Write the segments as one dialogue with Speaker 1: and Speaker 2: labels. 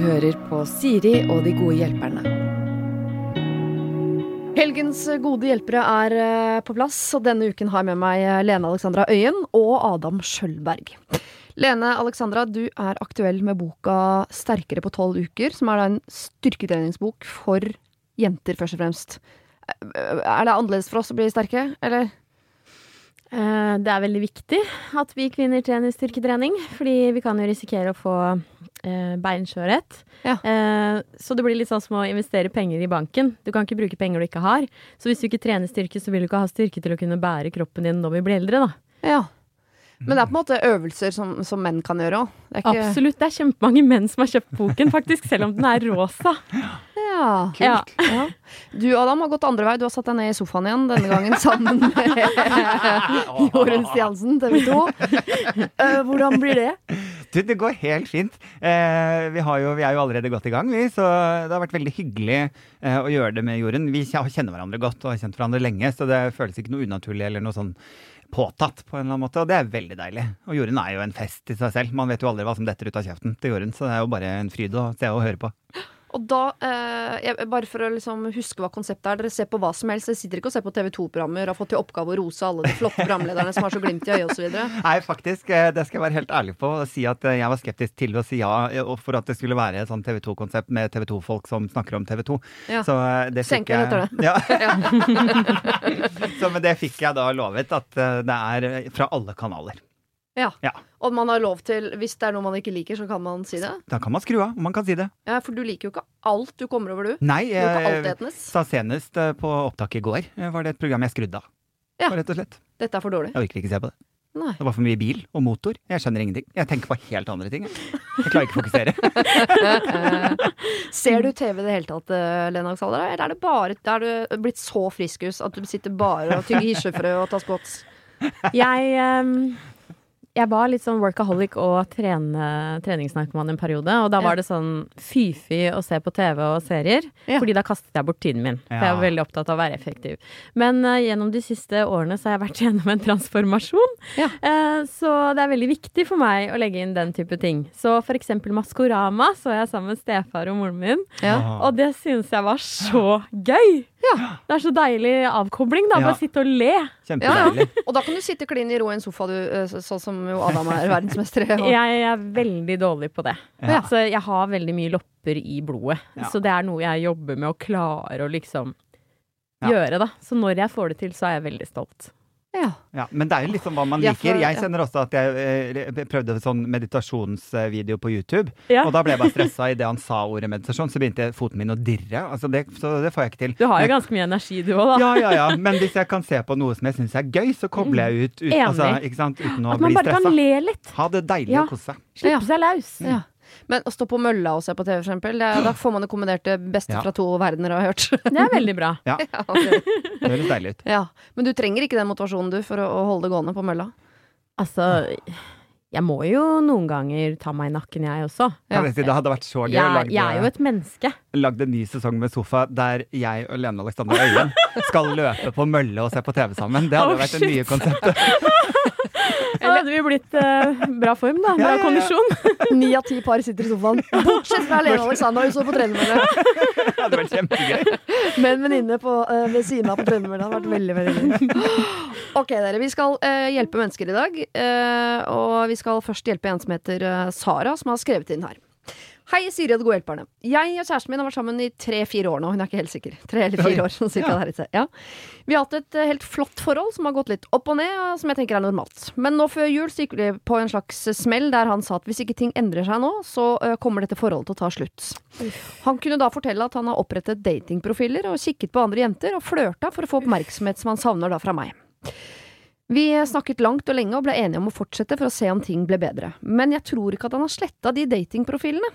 Speaker 1: hører på Siri og de gode hjelperne. Helgens gode hjelpere er eh, på plass, og denne uken har jeg med meg eh, Lene Alexandra Øyen og Adam Skjølberg. Lene Alexandra, du er aktuell med boka 'Sterkere på tolv uker', som er en styrketreningsbok for jenter, først og fremst. Eh, Er det annerledes for oss å bli sterke, eller?
Speaker 2: Eh, Det er veldig viktig at vi kvinner trener styrketrening, fordi vi kan jo risikere å få eh, beinskjørhet.
Speaker 1: Ja.
Speaker 2: Eh, så det blir litt sånn som å investere penger i banken. Du kan ikke bruke penger du ikke har. Så hvis du ikke trener styrke, så vil du ikke ha styrke til å kunne bære kroppen din når vi blir eldre, da.
Speaker 1: Ja. Men det er på en måte øvelser som, som menn kan gjøre òg.
Speaker 2: Absolutt. Det er kjempemange menn som har kjøpt boken, faktisk, selv om den er rosa.
Speaker 1: Ja.
Speaker 2: Kult.
Speaker 1: Ja. Du Adam har gått andre vei. Du har satt deg ned i sofaen igjen, denne gangen sammen med Jorunn Stiansen, TV 2. Eh, hvordan blir det?
Speaker 3: Du, det går helt fint. Eh, vi, har jo, vi er jo allerede godt i gang, vi, så det har vært veldig hyggelig eh, å gjøre det med Jorunn. Vi kjenner hverandre godt og har kjent hverandre lenge, så det føles ikke noe unaturlig eller noe sånn påtatt på en eller annen måte, og det er veldig deilig. Og Jorunn er jo en fest i seg selv. Man vet jo aldri hva som detter ut av kjeften til Jorunn, så det er jo bare en fryd å se og høre på.
Speaker 1: Og da, eh, jeg, bare for å liksom huske hva konseptet er, dere ser på hva som helst. Dere sitter ikke og ser på TV 2-programmer og har fått til oppgave å rose alle de flotte programlederne som har så glimt i øyet osv.
Speaker 3: Nei, faktisk, eh, det skal jeg være helt ærlig på å si at eh, jeg var skeptisk til å si ja eh, for at det skulle være et sånn TV 2-konsept med TV 2-folk som snakker om TV 2.
Speaker 1: Ja.
Speaker 3: Så det fikk
Speaker 1: Senker
Speaker 3: jeg
Speaker 1: det.
Speaker 3: Ja. så men det fikk jeg da lovet, at det er fra alle kanaler.
Speaker 1: Ja.
Speaker 3: Ja.
Speaker 1: Og man har lov til, hvis det er noe man ikke liker, så kan man si det.
Speaker 3: Da kan man skru av, og man kan si det.
Speaker 1: Ja, For du liker jo ikke alt du kommer over, du.
Speaker 3: Nei, jeg sa senest eh, på opptak i går, eh, var det et program jeg skrudde av.
Speaker 1: Ja.
Speaker 3: Rett og slett.
Speaker 1: Dette er for dårlig.
Speaker 3: Jeg orker ikke se på det.
Speaker 1: Nei.
Speaker 3: Det var for mye bil og motor. Jeg skjønner ingenting. Jeg tenker på helt andre ting. Jeg, jeg klarer ikke å fokusere.
Speaker 1: Ser du TV i det hele tatt, eh, Lena Oksaldra? Eller er det bare Er du blitt så friskus at du sitter bare og tygger hirsefrø og tar spots?
Speaker 2: Jeg, ehm, jeg var litt sånn workaholic og trene, treningsnarkoman en periode. Og da var det sånn fy-fy å se på TV og serier.
Speaker 1: Ja.
Speaker 2: Fordi da kastet jeg bort tiden min. For jeg var veldig opptatt av å være effektiv. Men uh, gjennom de siste årene så har jeg vært gjennom en transformasjon.
Speaker 1: Ja.
Speaker 2: Uh, så det er veldig viktig for meg å legge inn den type ting. Så for eksempel Maskorama så jeg sammen med stefar og moren min.
Speaker 1: Ja.
Speaker 2: Og det syns jeg var så gøy! Det er så deilig avkobling, da.
Speaker 3: Ja.
Speaker 2: Bare sitte og le.
Speaker 3: Kjempedeilig.
Speaker 1: Og da kan du sitte klin i ro i en sofa, du, eh, sånn som jo Adam er verdensmester i.
Speaker 2: Jeg er veldig dårlig på det.
Speaker 3: Ja.
Speaker 2: Så jeg har veldig mye lopper i blodet.
Speaker 3: Ja.
Speaker 2: Så det er noe jeg jobber med å klare å liksom
Speaker 3: Ja.
Speaker 2: gjøre, da. Så når jeg får det til, så er jeg veldig stolt.
Speaker 1: Ja.
Speaker 3: Ja, men det er jo liksom hva man
Speaker 1: Ja,
Speaker 3: liker.
Speaker 1: for-
Speaker 3: Jeg kjenner også at jeg eh, prøvde sånn meditasjonsvideo på YouTube,
Speaker 2: Ja.
Speaker 3: og da ble jeg bare stressa idet han sa ordet meditasjon, så begynte foten min å dirre. Altså det, så det får jeg ikke til.
Speaker 2: Du har jo ganske mye energi, du òg, da.
Speaker 3: ja, ja, ja. Men hvis jeg kan se på noe som jeg syns er gøy, så kobler jeg ut, ut altså, uten å
Speaker 2: At man
Speaker 3: bare
Speaker 2: bare kan le litt.
Speaker 3: Ha det deilig
Speaker 2: Ja.
Speaker 3: og kose seg.
Speaker 2: Slippe seg løs.
Speaker 1: Ja. Men å stå på mølla og se på TV, for eksempel, det, da får man jo kombinert det beste
Speaker 3: Ja.
Speaker 1: fra to verdener, har jeg hørt.
Speaker 2: Det er veldig bra.
Speaker 1: ja, ok.
Speaker 3: Det høres deilig ut.
Speaker 1: ja. Men du trenger ikke den motivasjonen, du, for å, å holde det gående på mølla?
Speaker 2: Altså, jeg må jo noen ganger ta meg i nakken, jeg også.
Speaker 3: Kan jeg si, det hadde vært så gøy å
Speaker 2: Jeg,
Speaker 3: lage
Speaker 2: jeg er jo et menneske.
Speaker 3: lagd en ny sesong med Sofa der jeg og Lene Alexander Øyen skal løpe på mølle og se på TV sammen. Det hadde
Speaker 2: Oh,
Speaker 3: vært det nye konseptet.
Speaker 2: Da hadde vi blitt eh, bra form, da. Bra
Speaker 3: Ja, ja, ja.
Speaker 2: kondisjon.
Speaker 1: Ni av ti par sitter i sofaen. Bortsett fra Lene Alexandra, hun står på tredemølle.
Speaker 3: Det hadde vært kjempegøy.
Speaker 1: Med en venninne på, eh, ved siden av på tredemølla. Det hadde vært veldig, veldig gøy. Ok, dere. Vi skal eh, hjelpe mennesker i dag. eh, og vi skal først hjelpe en som heter eh, Sara, som har skrevet inn her. Hei, Siri og de gode hjelperne. Jeg og kjæresten min har vært sammen i tre-fire år nå. Hun er ikke helt sikker. Tre eller fire år, sånn cirka
Speaker 3: Ja.
Speaker 1: der. Ja. Vi har hatt et eh, helt flott forhold som har gått litt opp og ned, og som jeg tenker er normalt. Men nå før jul så gikk vi på en slags smell der han sa at hvis ikke ting endrer seg nå, så eh, kommer dette forholdet til å ta slutt. Han kunne da fortelle at han har opprettet datingprofiler og kikket på andre jenter og flørta for å få oppmerksomhet som han savner da fra meg. Vi snakket langt og lenge og ble enige om å fortsette for å se om ting ble bedre. Men jeg tror ikke at han har sletta de datingprofilene.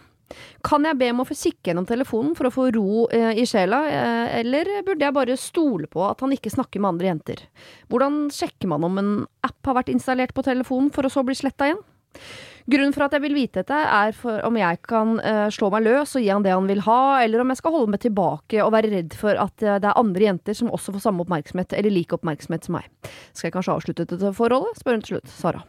Speaker 1: Kan jeg be om å få kikke gjennom telefonen for å få ro eh, i sjela, eh, eller burde jeg bare stole på at han ikke snakker med andre jenter? Hvordan sjekker man om en app har vært installert på telefonen for å så bli sletta igjen? Grunnen for at jeg vil vite dette, er om jeg kan eh, slå meg løs og gi han det han vil ha, eller om jeg skal holde meg tilbake og være redd for at eh, det er andre jenter som også får samme oppmerksomhet eller lik oppmerksomhet som meg. Skal jeg kanskje avslutte dette forholdet? spør hun til slutt. Sara.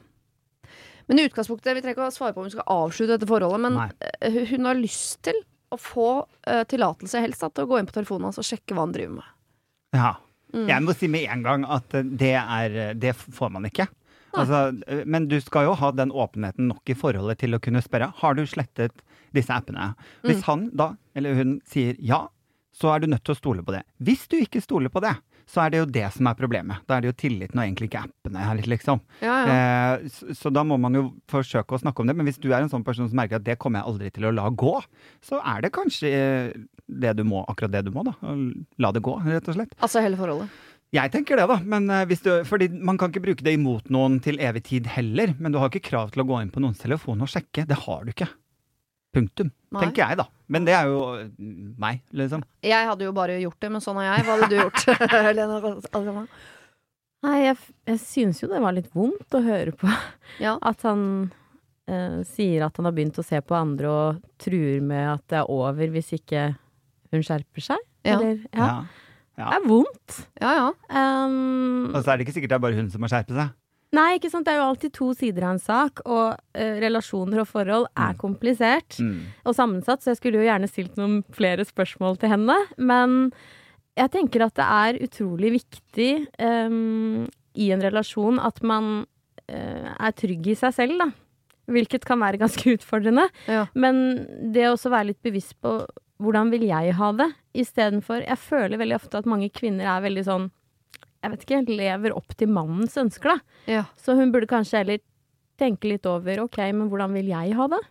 Speaker 1: Men i utgangspunktet, vi trenger ikke å svare på om hun skal avslutte dette forholdet, men
Speaker 3: Nei.
Speaker 1: eh, hun har lyst til å få uh, tillatelse helst da, til å gå inn på telefonen hans og sjekke hva han driver med.
Speaker 3: Ja.
Speaker 1: Mm.
Speaker 3: Jeg må si med en gang at eh, det er Det får man ikke. Altså, men du skal jo ha den åpenheten nok i forholdet til å kunne spørre har du slettet disse appene. Hvis
Speaker 1: Mm.
Speaker 3: han da, eller hun, sier ja, så er du nødt til å stole på det. Hvis du ikke stoler på det, så er det jo det som er problemet. Da er det jo tilliten og egentlig ikke appene her, liksom.
Speaker 1: Ja, ja.
Speaker 3: Eh, så, så da må man jo forsøke å snakke om det. Men hvis du er en sånn person som merker at det kommer jeg aldri til å la gå, så er det kanskje eh, det du må, akkurat det du må, da. La det gå, rett og slett.
Speaker 1: Altså hele forholdet.
Speaker 3: Jeg tenker det, da. Men eh, hvis du, fordi man kan ikke bruke det imot noen til evig tid heller. Men du har ikke krav til å gå inn på noens telefon og sjekke. Det har du ikke. Punktum.
Speaker 1: Nei.
Speaker 3: Tenker jeg, da. Men det er jo mm, meg, liksom.
Speaker 1: Jeg hadde jo bare gjort det, men sånn har jeg. Hva hadde du gjort?
Speaker 2: Nei, jeg, jeg synes jo det var litt vondt å høre på
Speaker 1: Ja.
Speaker 2: at han eh, sier at han har begynt å se på andre og truer med at det er over hvis ikke hun skjerper seg.
Speaker 1: Ja.
Speaker 2: Eller, ja.
Speaker 3: Ja.
Speaker 2: Det er vondt.
Speaker 1: Ja, ja.
Speaker 2: Um,
Speaker 3: Og så er det ikke sikkert det er bare hun som må skjerpe seg.
Speaker 2: Nei, ikke sant. Det er jo alltid to sider av en sak, og eh, relasjoner og forhold er
Speaker 3: Mm.
Speaker 2: komplisert
Speaker 3: Mm.
Speaker 2: og sammensatt, så jeg skulle jo gjerne stilt noen flere spørsmål til henne. Men jeg tenker at det er utrolig viktig um, i en relasjon at man eh, er trygg i seg selv, da. Hvilket kan være ganske utfordrende.
Speaker 1: Ja.
Speaker 2: Men det å også være litt bevisst på hvordan vil jeg ha det, istedenfor Jeg føler veldig ofte at mange kvinner er veldig sånn Jeg vet ikke, lever opp til mannens ønsker, da.
Speaker 1: ja.
Speaker 2: Så hun burde kanskje heller tenke litt over OK, men hvordan vil jeg ha det?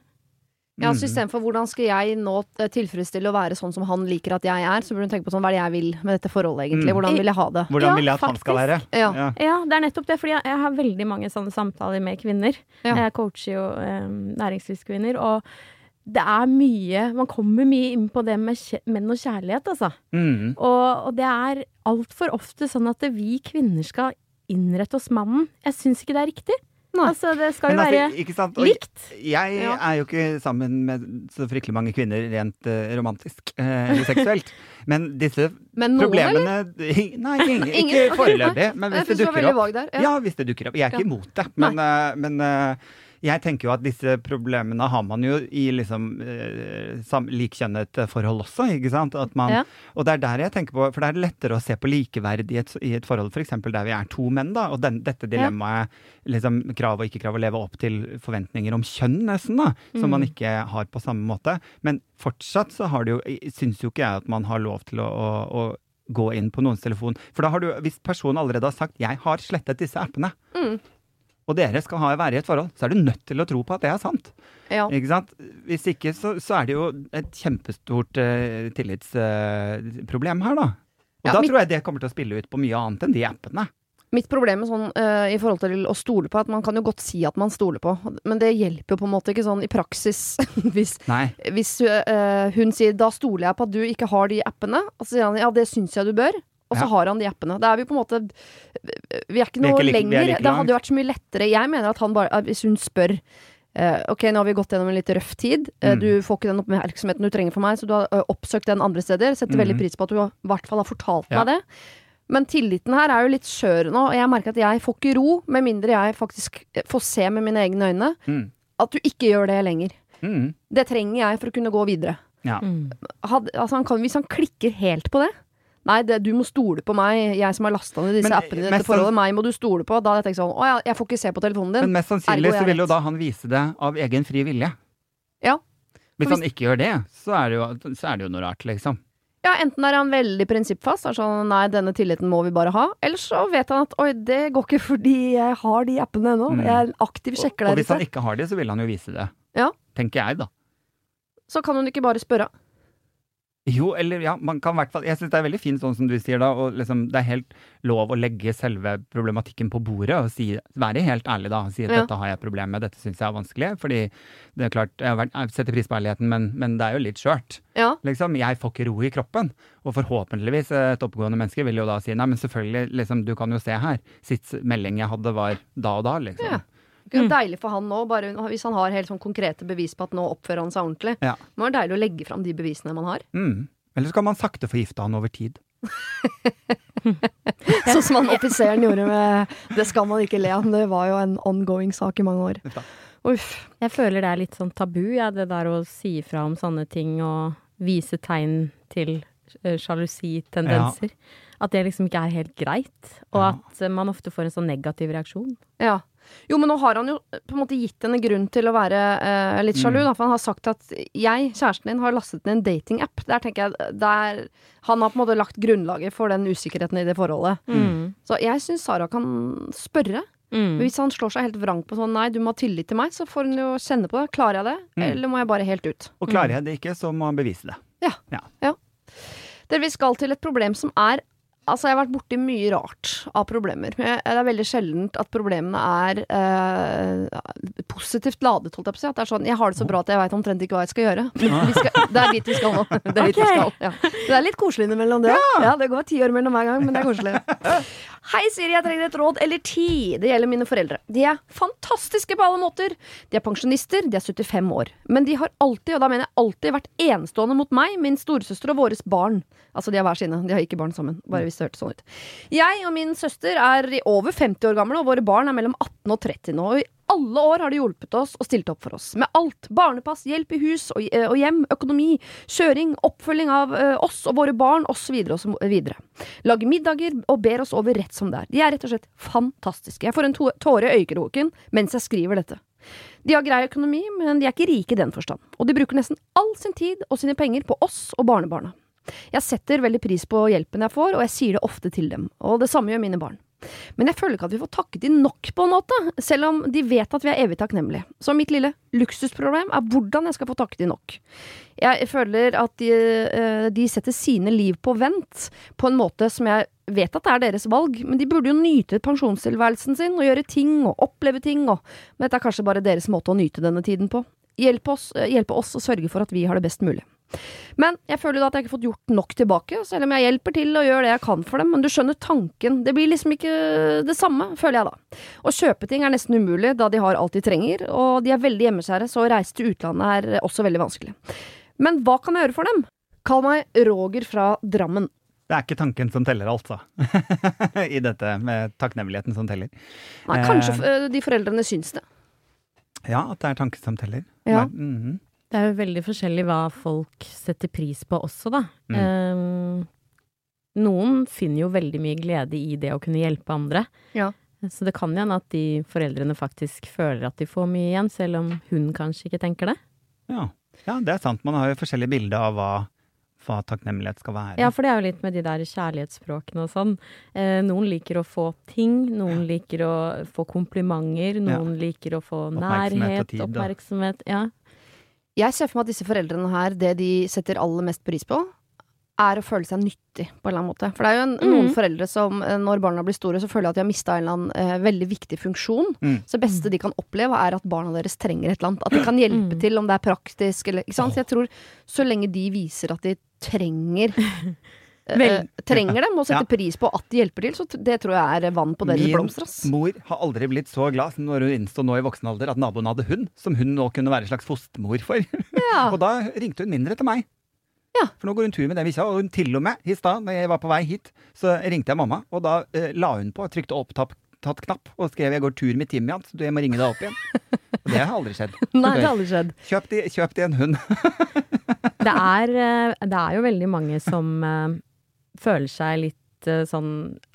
Speaker 1: Ja, så Istedenfor hvordan skal jeg nå eh, tilfredsstille og være sånn som han liker at jeg er, så burde hun tenke på sånn, hva er det jeg vil med dette forholdet, egentlig.
Speaker 3: Mm.
Speaker 1: Hvordan vil jeg ha det?
Speaker 3: Hvordan
Speaker 2: Ja,
Speaker 3: vil jeg at han skal være?
Speaker 1: Ja.
Speaker 3: Ja.
Speaker 2: Ja, det er nettopp det, fordi jeg, jeg har veldig mange sånne samtaler med kvinner.
Speaker 1: Ja.
Speaker 2: Jeg coacher jo eh, næringslivskvinner, og det er mye Man kommer mye inn på det med kje, menn og kjærlighet, altså.
Speaker 3: Mm.
Speaker 2: Og, og det er altfor ofte sånn at vi kvinner skal innrette oss mannen. Jeg syns ikke det er riktig.
Speaker 1: Nei.
Speaker 2: Altså, det skal jo
Speaker 3: altså,
Speaker 2: være
Speaker 3: ikke sant?
Speaker 2: Likt.
Speaker 3: Jeg
Speaker 1: Ja.
Speaker 3: er jo ikke sammen med så fryktelig mange kvinner rent uh, romantisk eller eller seksuelt. Men disse
Speaker 1: Men noen, eller?
Speaker 3: problemene Nei, ingen,
Speaker 1: Ingen?
Speaker 3: ikke foreløpig. Men hvis det dukker opp
Speaker 1: Ja.
Speaker 3: Ja, hvis det dukker opp. Jeg er ikke imot det, men, uh, men eh, jeg tenker jo at disse problemene har man jo i liksom eh, likkjønnet forhold også, ikke sant? At man,
Speaker 2: Ja.
Speaker 3: Og det er der jeg tenker på, for det er lettere å se på likeverd i et, i et forhold f.eks. der vi er to menn, da, og den, dette dilemmaet, liksom krav og ikke krav, å leve opp til forventninger om kjønn, nesten, da, som
Speaker 2: Mm.
Speaker 3: man ikke har på samme måte. Men fortsatt så har det jo, syns jo ikke jeg at man har lov til å, å, å gå inn på noens telefon. For da har du, hvis personen allerede har sagt 'jeg har slettet disse appene',
Speaker 1: Mm.
Speaker 3: Og dere skal ha, være i et forhold, så er du nødt til å tro på at det er sant.
Speaker 1: Ja.
Speaker 3: Ikke sant? Hvis ikke, så, så er det jo et kjempestort uh, tillitsproblem her, da. Og
Speaker 1: Ja,
Speaker 3: da
Speaker 1: mitt-
Speaker 3: tror jeg det kommer til å spille ut på mye annet enn de appene.
Speaker 1: Mitt problem er sånn, uh, i forhold til å stole på, at man kan jo godt si at man stoler på, men det hjelper jo på en måte ikke sånn i praksis. hvis hvis eh, hun sier 'da stoler jeg på at du ikke har de appene', og så sier han 'ja, det syns jeg du bør', og så
Speaker 3: Ja.
Speaker 1: har han de appene. Da er vi på en måte Vi er ikke
Speaker 3: noe er ikke like- er
Speaker 1: lenger.
Speaker 3: like
Speaker 1: det hadde jo vært så mye lettere. Jeg mener at han bare Hvis hun spør uh, Ok, nå har vi gått gjennom en litt røff tid. Uh,
Speaker 3: Mm.
Speaker 1: Du får ikke den oppmerksomheten du trenger for meg, så du har uh, oppsøkt den andre steder. Setter veldig
Speaker 3: Mhm.
Speaker 1: pris på at du i hvert fall har fortalt
Speaker 3: Ja.
Speaker 1: meg det. Men tilliten her er jo litt skjør nå, og jeg merker at jeg får ikke ro med mindre jeg faktisk får se med mine egne øyne
Speaker 3: Mm.
Speaker 1: at du ikke gjør det lenger.
Speaker 3: Mm.
Speaker 1: Det trenger jeg for å kunne gå videre.
Speaker 3: Ja.
Speaker 2: Mm.
Speaker 1: Had, altså han kan, hvis han klikker helt på det Nei, det, du må stole på meg, jeg som har lasta ned disse
Speaker 3: Men,
Speaker 1: appene i dette forholdet. Meg må du stole på. Da hadde jeg tenkt sånn Å ja, jeg får ikke se på telefonen din.
Speaker 3: Men mest sannsynlig
Speaker 1: Ergo
Speaker 3: så vil jo da han vise det av egen fri vilje.
Speaker 1: Ja.
Speaker 3: Hvis
Speaker 1: hvis
Speaker 3: han ikke gjør det, så er det jo, så er det jo noe rart, liksom.
Speaker 1: Ja, Enten er han veldig prinsippfast, er sånn nei, denne tilliten må vi bare ha. Eller så vet han at oi, det går ikke fordi jeg har de appene ennå.
Speaker 3: Mm.
Speaker 1: Jeg er en aktiv
Speaker 3: Og,
Speaker 1: sjekker
Speaker 3: og
Speaker 1: der
Speaker 3: hvis han ikke har de, så vil han jo vise det.
Speaker 1: Ja.
Speaker 3: Tenker jeg, da.
Speaker 1: Så kan hun ikke bare spørre.
Speaker 3: Jo, eller ja, man kan i hvert fall Jeg syns det er veldig fint sånn som du sier da, og liksom det er helt lov å legge selve problematikken på bordet og si, være helt ærlig da, og si at
Speaker 1: Ja.
Speaker 3: dette har jeg problem med, dette syns jeg er vanskelig. Fordi det er klart, jeg, har vært, jeg setter pris på ærligheten, men, men det er jo litt skjørt.
Speaker 1: Ja.
Speaker 3: Liksom, jeg får ikke ro i kroppen. Og forhåpentligvis et oppegående menneske vil jo da si nei, men selvfølgelig, liksom, du kan jo se her. Sist melding jeg hadde var da og da, liksom.
Speaker 1: Ja. Det er jo deilig for han nå, bare hvis han har helt sånn konkrete bevis på at nå oppfører han seg ordentlig.
Speaker 3: Ja.
Speaker 1: Det må være deilig å legge fram de bevisene man har.
Speaker 3: Mm. Eller så kan man sakte forgifte han over tid.
Speaker 1: Sånn som han offiseren gjorde med 'Det skal man ikke le av'. Det var jo en ongoing sak i mange år.
Speaker 3: Uff
Speaker 2: Jeg føler det er litt sånn tabu, ja, det der å si ifra om sånne ting og vise tegn til sjalusitendenser. Ja. At det liksom ikke er helt greit, og
Speaker 3: Ja.
Speaker 2: at eh, man ofte får en sånn negativ reaksjon.
Speaker 1: Ja. Jo, men nå har han jo eh, på en måte gitt henne grunn til å være eh, litt sjalu. Da, for han har sagt at jeg, kjæresten din, har lastet ned en datingapp. Der tenker jeg der, Han har på en måte lagt grunnlaget for den usikkerheten i det forholdet.
Speaker 2: Mm.
Speaker 1: Så jeg syns Sara kan spørre.
Speaker 2: Mm.
Speaker 1: Hvis han slår seg helt vrang på sånn nei, du må ha tillit til meg, så får hun jo kjenne på det. Klarer jeg det,
Speaker 3: Mm.
Speaker 1: eller må jeg bare helt ut?
Speaker 3: Og klarer jeg det ikke, så må han bevise det. Ja.
Speaker 1: Dere, vi skal til et problem som er Altså, jeg har vært borti mye rart av problemer. Det er veldig sjeldent at problemene er eh, positivt ladet, holdt jeg på å si. At det er sånn Jeg har det så bra at jeg veit omtrent ikke hva jeg skal gjøre. Vi skal, det er dit vi skal nå. Det er, okay. vi skal, ja. det er litt koselig innimellom det. Ja. det går ti år mellom hver gang, men det er koselig. Hei, Siri, jeg trenger et råd eller ti. Det gjelder mine foreldre. De er fantastiske på alle måter. De er pensjonister, de er 75 år. Men de har alltid, og da mener jeg alltid, vært enestående mot meg, min storesøster og våres barn. Altså, de har hver sine. De har ikke barn sammen. Bare hvis det hørtes sånn ut. Jeg og min søster er over 50 år gamle, og våre barn er mellom 18 og 30 nå. Og i alle år har de hjulpet oss og stilt opp for oss. Med alt. Barnepass, hjelp i hus og, eh, hjem, økonomi, kjøring, oppfølging av eh, oss og våre barn, osv. osv. Lager middager og ber oss over rett som det er. De er rett og slett fantastiske. Jeg får en tåre i øyekroken mens jeg skriver dette. De har grei økonomi, men de er ikke rike i den forstand. Og de bruker nesten all sin tid og sine penger på oss og barnebarna. Jeg setter veldig pris på hjelpen jeg får, og jeg sier det ofte til dem. Og det samme gjør mine barn. Men jeg føler ikke at vi får takket de nok, på en måte, selv om de vet at vi er evig takknemlige. Så mitt lille luksusproblem er hvordan jeg skal få takket de nok. Jeg føler at de, eh, de setter sine liv på vent på en måte som jeg vet at det er deres valg, men de burde jo nyte pensjonstilværelsen sin og gjøre ting og oppleve ting, og men dette er kanskje bare deres måte å nyte denne tiden på. Hjelpe oss, eh, hjelpe oss å sørge for at vi har det best mulig. Men jeg føler da at jeg ikke har fått gjort nok tilbake, selv om jeg hjelper til og gjør det jeg kan for dem. Men du skjønner tanken. Det blir liksom ikke det samme, føler jeg da. Å kjøpe ting er nesten umulig, da de har alt de trenger, og de er veldig hjemmeskjære, så å reise til utlandet er også veldig vanskelig. Men hva kan jeg gjøre for dem? Kall meg Roger fra Drammen.
Speaker 3: Det er ikke tanken som teller, altså. I dette med takknemligheten som teller.
Speaker 1: Nei, kanskje eh, de foreldrene syns det.
Speaker 3: Ja, at det er tanken som teller.
Speaker 1: Ja.
Speaker 3: Mhm.
Speaker 2: Det er jo veldig forskjellig hva folk setter pris på også, da.
Speaker 3: Mm.
Speaker 2: Um, noen finner jo veldig mye glede i det å kunne hjelpe andre.
Speaker 1: Ja.
Speaker 2: Så det kan jo hende at de foreldrene faktisk føler at de får mye igjen, selv om hun kanskje ikke tenker det.
Speaker 3: ja. ja, det er sant. Man har jo forskjellige bilder av hva, hva takknemlighet skal være.
Speaker 2: Ja, for det er jo litt med de der kjærlighetsspråkene og sånn. Eh, noen liker å få ting, noen liker å få komplimenter, noen liker å få nærhet,
Speaker 3: Oppmerksomhet og tid,
Speaker 2: oppmerksomhet. Ja.
Speaker 1: Jeg ser for meg at disse foreldrene her, det de setter aller mest pris på, er å føle seg nyttig på en eller annen måte. For det er jo en, noen
Speaker 2: Mhm.
Speaker 1: foreldre som eh, når barna blir store, så føler de at de har mista en eller annen eh, veldig viktig funksjon.
Speaker 3: Mm.
Speaker 1: Så det beste de kan oppleve, er at barna deres trenger et eller annet. At de kan hjelpe
Speaker 2: Mm.
Speaker 1: til, om det er praktisk eller ikke sant? Så jeg tror så lenge de viser at de trenger
Speaker 2: Vel-
Speaker 1: eh, trenger dem, og setter
Speaker 3: Ja.
Speaker 1: pris på at de hjelper til, så det tror jeg er vann på deres blomster. Min
Speaker 3: mor har aldri blitt så glad som når hun innså nå i voksen alder at naboen hadde hund, som hun nå kunne være en slags fostermor for.
Speaker 1: Ja.
Speaker 3: Og da ringte hun mindre til meg.
Speaker 1: Ja.
Speaker 3: For nå går hun tur med den bikkja, og hun til og med i stad, når jeg var på vei hit, så ringte jeg mamma, og da eh, la hun på, trykte opptatt tatt knapp og skrev 'jeg går tur med Timian', så jeg må ringe deg opp igjen. Og det har aldri skjedd.
Speaker 1: Nei, det har aldri skjedd.
Speaker 3: Kjøp de, kjøp de en hund.
Speaker 2: Det er, eh, det er jo veldig mange som eh, føler seg litt uh, sånn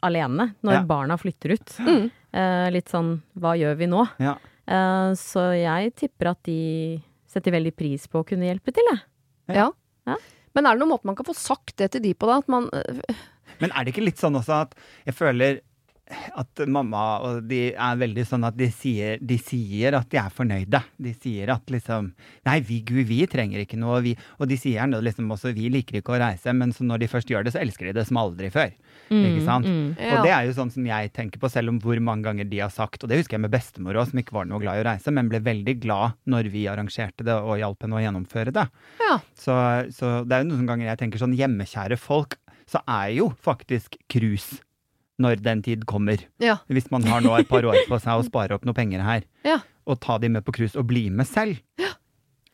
Speaker 2: alene når
Speaker 3: Ja.
Speaker 2: barna flytter ut.
Speaker 1: Mm.
Speaker 2: Uh, litt sånn hva gjør vi nå?
Speaker 3: Ja.
Speaker 2: Uh, så jeg tipper at de setter veldig pris på å kunne hjelpe til, jeg.
Speaker 1: Ja.
Speaker 2: Ja.
Speaker 1: Men er det noen måte man kan få sagt det til de på, da? At man
Speaker 3: Men er det ikke litt sånn også at jeg føler at mamma og de er veldig sånn at de sier, de sier at de er fornøyde. De sier at liksom Nei, vi, gud, vi trenger ikke noe. Vi, og de sier gjerne liksom også vi liker ikke å reise, men så når de først gjør det, så elsker de det som aldri før. Ikke sant?
Speaker 2: Mm.
Speaker 1: Ja.
Speaker 3: Og det er jo sånn som jeg tenker på, selv om hvor mange ganger de har sagt, og det husker jeg med bestemor òg, som ikke var noe glad i å reise, men ble veldig glad når vi arrangerte det og hjalp henne å gjennomføre det.
Speaker 1: Ja.
Speaker 3: Så, så det er jo noen ganger jeg tenker sånn hjemmekjære folk, så er jo faktisk cruise når den tid kommer.
Speaker 1: Ja.
Speaker 3: Hvis man har nå et par år på seg å spare opp noe penger her,
Speaker 1: Ja.
Speaker 3: og ta de med på cruise og bli med selv.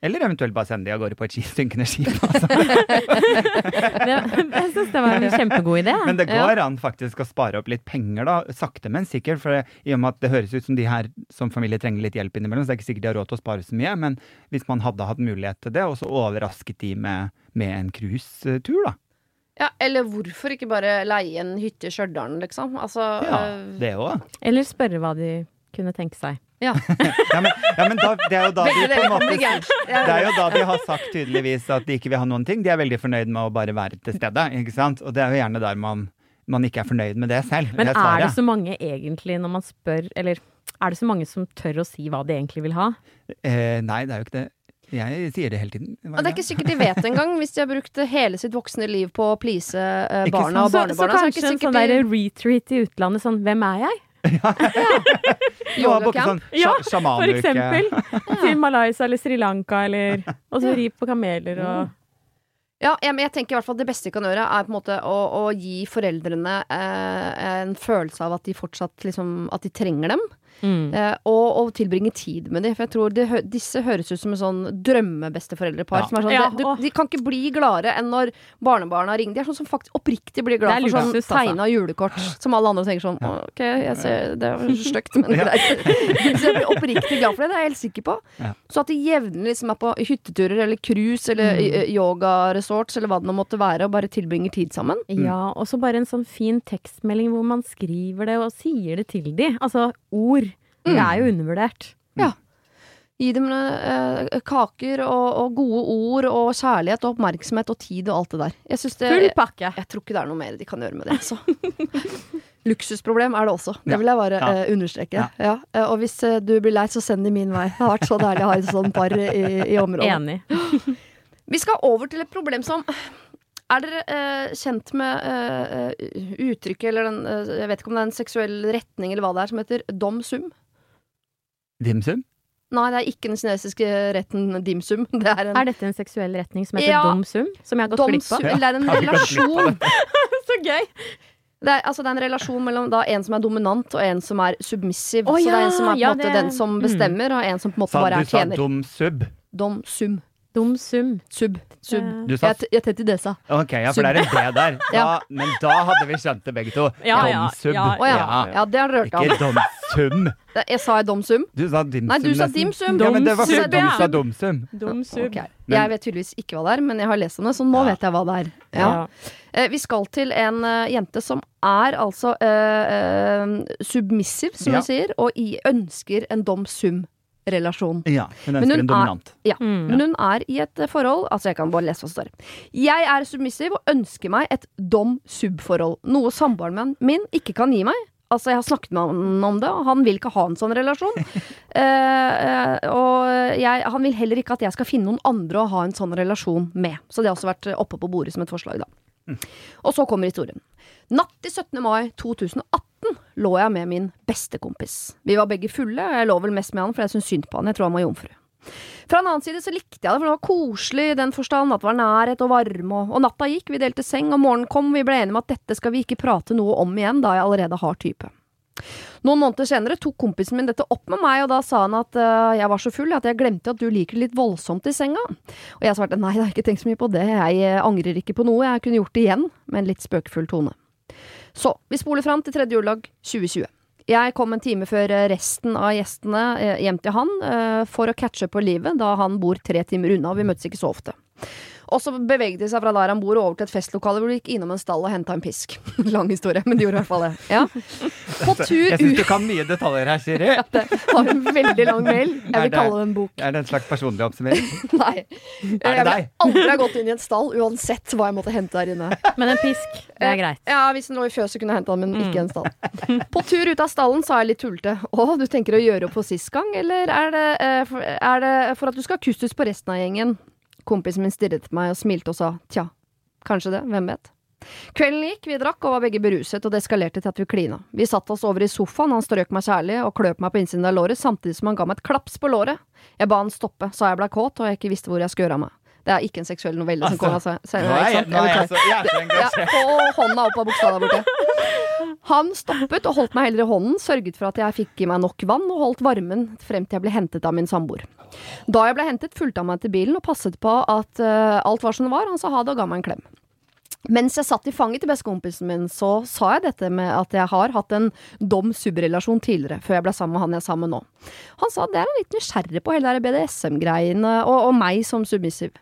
Speaker 3: Eller eventuelt bare sende de av gårde på et synkende skip. Altså.
Speaker 2: Jeg syns det var en kjempegod idé.
Speaker 3: Men det går an faktisk å spare opp litt penger, da. Sakte, men sikkert. For i og med at det høres ut som de her som familie trenger litt hjelp innimellom, så det er ikke sikkert de har råd til å spare så mye. Men hvis man hadde hatt mulighet til det, og så overrasket de med, med en cruisetur, da.
Speaker 1: Ja, eller hvorfor ikke bare leie en hytte i Stjørdal, liksom? Altså,
Speaker 3: Ja,
Speaker 1: øh,
Speaker 3: det òg.
Speaker 2: Eller spørre hva de kunne tenke seg.
Speaker 3: Ja, men, ja, men da, det er jo da de måte. Det er jo da de har sagt tydeligvis at de ikke vil ha noen ting. De er veldig fornøyd med å bare være til stede, ikke sant. Og det er jo gjerne der man, man ikke er fornøyd med det selv.
Speaker 2: Men
Speaker 3: det
Speaker 2: er det så mange egentlig, når man spør, eller er det så mange som tør å si hva de egentlig vil ha?
Speaker 3: Eh, nei, det er jo ikke det. Jeg sier det hele tiden.
Speaker 1: Og det er ikke sikkert de vet engang, hvis de har brukt hele sitt voksne liv på å please eh,
Speaker 3: Ikke
Speaker 1: barna og
Speaker 2: Så, så
Speaker 1: kanskje
Speaker 2: kanskje en sånn der retreat i utlandet, sånn hvem er jeg?
Speaker 3: Ja.
Speaker 1: Yogacamp.
Speaker 3: sånn
Speaker 2: Ja,
Speaker 3: sja-
Speaker 2: For eksempel. Til Malaysia eller Sri Lanka, eller Og så ri på kameler og
Speaker 1: Ja, jeg, jeg tenker i hvert fall det beste de kan gjøre, er på en måte å, å gi foreldrene eh, en følelse av at de fortsatt liksom At de trenger dem.
Speaker 2: Mm.
Speaker 1: Eh, og, og tilbringe tid med dem. For jeg tror de, disse høres ut som en sånn drømmebesteforeldrepar.
Speaker 3: Ja.
Speaker 1: Som er sånn,
Speaker 2: Ja,
Speaker 1: de kan ikke bli gladere enn når barnebarna ringer. De er sånn som faktisk oppriktig blir glad
Speaker 2: er
Speaker 1: for sånn
Speaker 2: altså.
Speaker 1: tegna julekort. Som alle andre tenker sånn OK, jeg ser, det var stygt, men greit. Så jeg blir oppriktig glad for det. Det er jeg helt sikker på.
Speaker 3: Ja.
Speaker 1: Så at de jevnlig liksom er på hytteturer eller cruise eller
Speaker 2: Mm.
Speaker 1: yogaresorts eller hva det nå måtte være, og bare tilbringer tid sammen.
Speaker 2: Ja, og så bare en sånn fin tekstmelding hvor man skriver det og sier det til de. Altså ord. Det er jo undervurdert.
Speaker 1: Gi dem eh, kaker og, og gode ord og kjærlighet og oppmerksomhet og tid og alt det der. Jeg, det,
Speaker 2: Full pakke.
Speaker 1: jeg tror ikke det er noe mer de kan gjøre med det. Altså. Luksusproblem er det også. Det vil jeg bare
Speaker 3: Ja.
Speaker 1: eh, understreke.
Speaker 3: Ja.
Speaker 1: Ja. eh, og hvis eh, du blir lei, så send de min vei. Det har vært så deilig å ha et sånt par i, i området.
Speaker 2: Enig.
Speaker 1: Vi skal over til et problem som Er dere eh, kjent med eh, eh, uttrykket, eller den eh, Jeg vet ikke om det er en seksuell retning eller hva det er, som heter dom sum?
Speaker 3: Dimsum?
Speaker 1: Nei, det er ikke den kinesiske retten dim sum. Det er en
Speaker 2: Er dette en seksuell retning som heter
Speaker 1: Ja.
Speaker 2: dom sum? Som jeg har gått
Speaker 1: dom
Speaker 2: glipp av?
Speaker 1: eller det er en relasjon.
Speaker 2: Så gøy!
Speaker 1: Det er, altså, det er en relasjon mellom da, en som er dominant, og en som er submissiv.
Speaker 2: Å,
Speaker 1: så det er en som er på
Speaker 2: ja,
Speaker 1: måte
Speaker 2: det-
Speaker 1: den som
Speaker 2: mm.
Speaker 1: bestemmer, og en som på en måte
Speaker 3: Sa,
Speaker 1: bare
Speaker 3: du
Speaker 1: er
Speaker 3: sa
Speaker 1: tjener.
Speaker 3: dum sub.
Speaker 1: Dom sum.
Speaker 2: Dum sum.
Speaker 1: Sub. Sub.
Speaker 3: Du sa
Speaker 1: Jeg, jeg tetter det, sa.
Speaker 3: Ok, ja, for det er en D der. Da,
Speaker 1: Ja.
Speaker 3: Men da hadde vi skjønt det begge to.
Speaker 2: Ja, ja,
Speaker 3: Domsub.
Speaker 2: ja,
Speaker 1: ja. ja, det har dere hørt om.
Speaker 3: Ikke domsum.
Speaker 1: Det- Jeg sa jeg dom?
Speaker 3: Du sa dimsum.
Speaker 1: Nei, du sa
Speaker 3: dimsum.
Speaker 1: dim.
Speaker 3: Ja, men det var fordi du sa domsum.
Speaker 2: Domsum.
Speaker 1: Okay. Jeg vet tydeligvis ikke hva det er, men jeg har lest om det, så nå
Speaker 3: Ja.
Speaker 1: vet jeg hva det er. Ja. Eh, Vi skal til en eh, jente som er altså uh, uh, submissiv, som
Speaker 3: Ja.
Speaker 1: jeg sier, og i, ønsker en dom sum-relasjon.
Speaker 3: Ja, hun
Speaker 1: Men
Speaker 3: ønsker
Speaker 1: hun
Speaker 3: en dominant.
Speaker 1: Ja,
Speaker 2: Mm.
Speaker 1: men hun er i et forhold Altså, jeg kan bare lese hva som står. Jeg er submissiv og ønsker meg et dom-sub-forhold. Noe samboeren min ikke kan gi meg. Altså, jeg har snakket med han om det, og han vil ikke ha en sånn relasjon. Eh, eh, og jeg, han vil heller ikke at jeg skal finne noen andre å ha en sånn relasjon med. Så det har også vært oppe på bordet som et forslag, da. Og så kommer historien. Natt til 17. mai 2018 lå jeg med min beste kompis. Vi var begge fulle, og jeg lå vel mest med han, for jeg syntes synd på han. Jeg tror han var jomfru. Fra en annen side så likte jeg det, for det var koselig i den forstand at det var nærhet og varme, og, og natta gikk, vi delte seng, og morgenen kom, vi ble enige om at dette skal vi ikke prate noe om igjen, da jeg allerede har type. Noen måneder senere tok kompisen min dette opp med meg, og da sa han at uh, jeg var så full at jeg glemte at du liker det litt voldsomt i senga. Og jeg svarte nei, jeg har ikke tenkt så mye på det, jeg eh, angrer ikke på noe, jeg kunne gjort det igjen, med en litt spøkefull tone. Så, vi spoler fram til tredje juledag 2020. Jeg kom en time før eh, resten av gjestene eh, hjem til han eh, for å catche på livet, da han bor tre timer unna, og vi møtes ikke så ofte. Og så beveget de seg fra der han bor og over til et festlokale hvor de gikk innom en stall og henta en pisk. Lang historie, men de gjorde i hvert fall det. Ja. På tur
Speaker 3: Jeg syns du kan mye detaljer her, Siri.
Speaker 1: Det var en veldig lang mail. Jeg vil
Speaker 3: det-
Speaker 1: kalle det en bok.
Speaker 3: Er det en slags personlig oppsummering?
Speaker 1: Nei.
Speaker 3: Er det
Speaker 1: Jeg vil aldri ha gått inn i en stall uansett hva jeg måtte hente der inne.
Speaker 2: Men en pisk, det er greit.
Speaker 1: Ja, Hvis den lå i fjøset, kunne jeg henta den, men ikke i en stall. På tur ut av stallen sa jeg litt tullete. Å, du tenker å gjøre opp for sist gang, eller er det, eh, for, er det for at du skal ha kustus på resten av gjengen? Kompisen min stirret på meg og smilte og sa tja, kanskje det, hvem vet. Kvelden gikk, vi drakk og var begge beruset, og det eskalerte til at vi klina. Vi satte oss over i sofaen, han strøk meg kjærlig og kløp meg på innsiden av låret, samtidig som han ga meg et klaps på låret. Jeg ba han stoppe, sa jeg ble kåt og jeg ikke visste hvor jeg skulle gjøre av meg. Det er ikke en seksuell novelle som
Speaker 3: Altså,
Speaker 1: kommer av Nei,
Speaker 3: Nå er jeg, er så, engasjert. er
Speaker 1: Ja, få hånda opp av buksa der borte. Han stoppet og holdt meg heller i hånden, sørget for at jeg fikk i meg nok vann, og holdt varmen frem til jeg ble hentet av min samboer. Da jeg ble hentet, fulgte han meg til bilen og passet på at uh, alt var som det var. Han sa ha det og ga meg en klem. Mens jeg satt i fanget til bestekompisen min, så sa jeg dette med at jeg har hatt en dom-sub-relasjon tidligere, før jeg ble sammen med han jeg er sammen med nå. Han sa det er han litt nysgjerrig på, hele det BDSM-greiene, og, og meg som submissiv.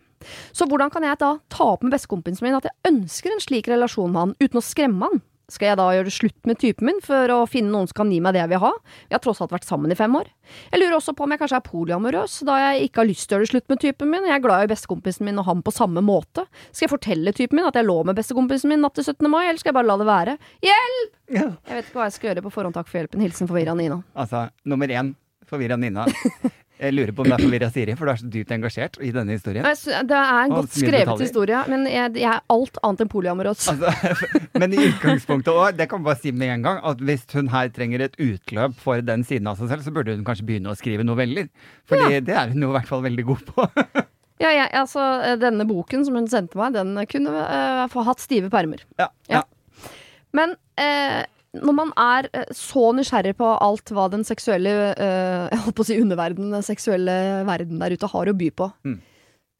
Speaker 1: Så hvordan kan jeg da ta opp med bestekompisen min at jeg ønsker en slik relasjon med han, uten å skremme han? Skal jeg da gjøre det slutt med typen min for å finne noen som kan gi meg det jeg vil ha? Vi har tross alt vært sammen i fem år. Jeg lurer også på om jeg kanskje er polyamorøs, da jeg ikke har lyst til å gjøre det slutt med typen min. Jeg er glad i bestekompisen min og ham på samme måte. Skal jeg fortelle typen min at jeg lå med bestekompisen min natt til 17. mai, eller skal jeg bare la det være? Hjelp! Jeg vet ikke hva jeg skal gjøre på forhånd, takk for hjelpen. Hilsen forvirra Nina.
Speaker 3: Altså, nummer én, forvirra Nina. Jeg lurer på om det er forvirra Siri, for du er så dypt engasjert i denne historien.
Speaker 1: Det er en godt skrevet historie, men jeg, jeg er alt annet enn polyamorøs.
Speaker 3: Altså, men i utgangspunktet òg, det kan vi bare si med en gang, at hvis hun her trenger et utløp for den siden av seg selv, så burde hun kanskje begynne å skrive noveller. Fordi det er hun jo i hvert fall veldig god på.
Speaker 1: Ja, ja, altså, denne boken som hun sendte meg, den kunne uh, få hatt stive permer.
Speaker 3: Ja,
Speaker 1: Ja.
Speaker 3: ja.
Speaker 1: Men eh, når man er eh, så nysgjerrig på alt hva den seksuelle eh, Jeg holdt på å si underverden, den seksuelle verden der ute har å by på,
Speaker 3: Mm.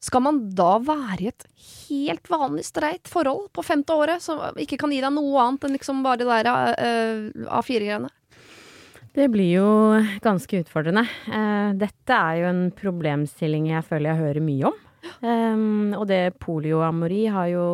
Speaker 1: skal man da være i et helt vanlig streit forhold på femte året, som ikke kan gi deg noe annet enn liksom bare det der eh, A4-greiene?
Speaker 2: Det blir jo ganske utfordrende. Eh, dette er jo en problemstilling jeg føler jeg hører mye om. Um, og det polioamori har jo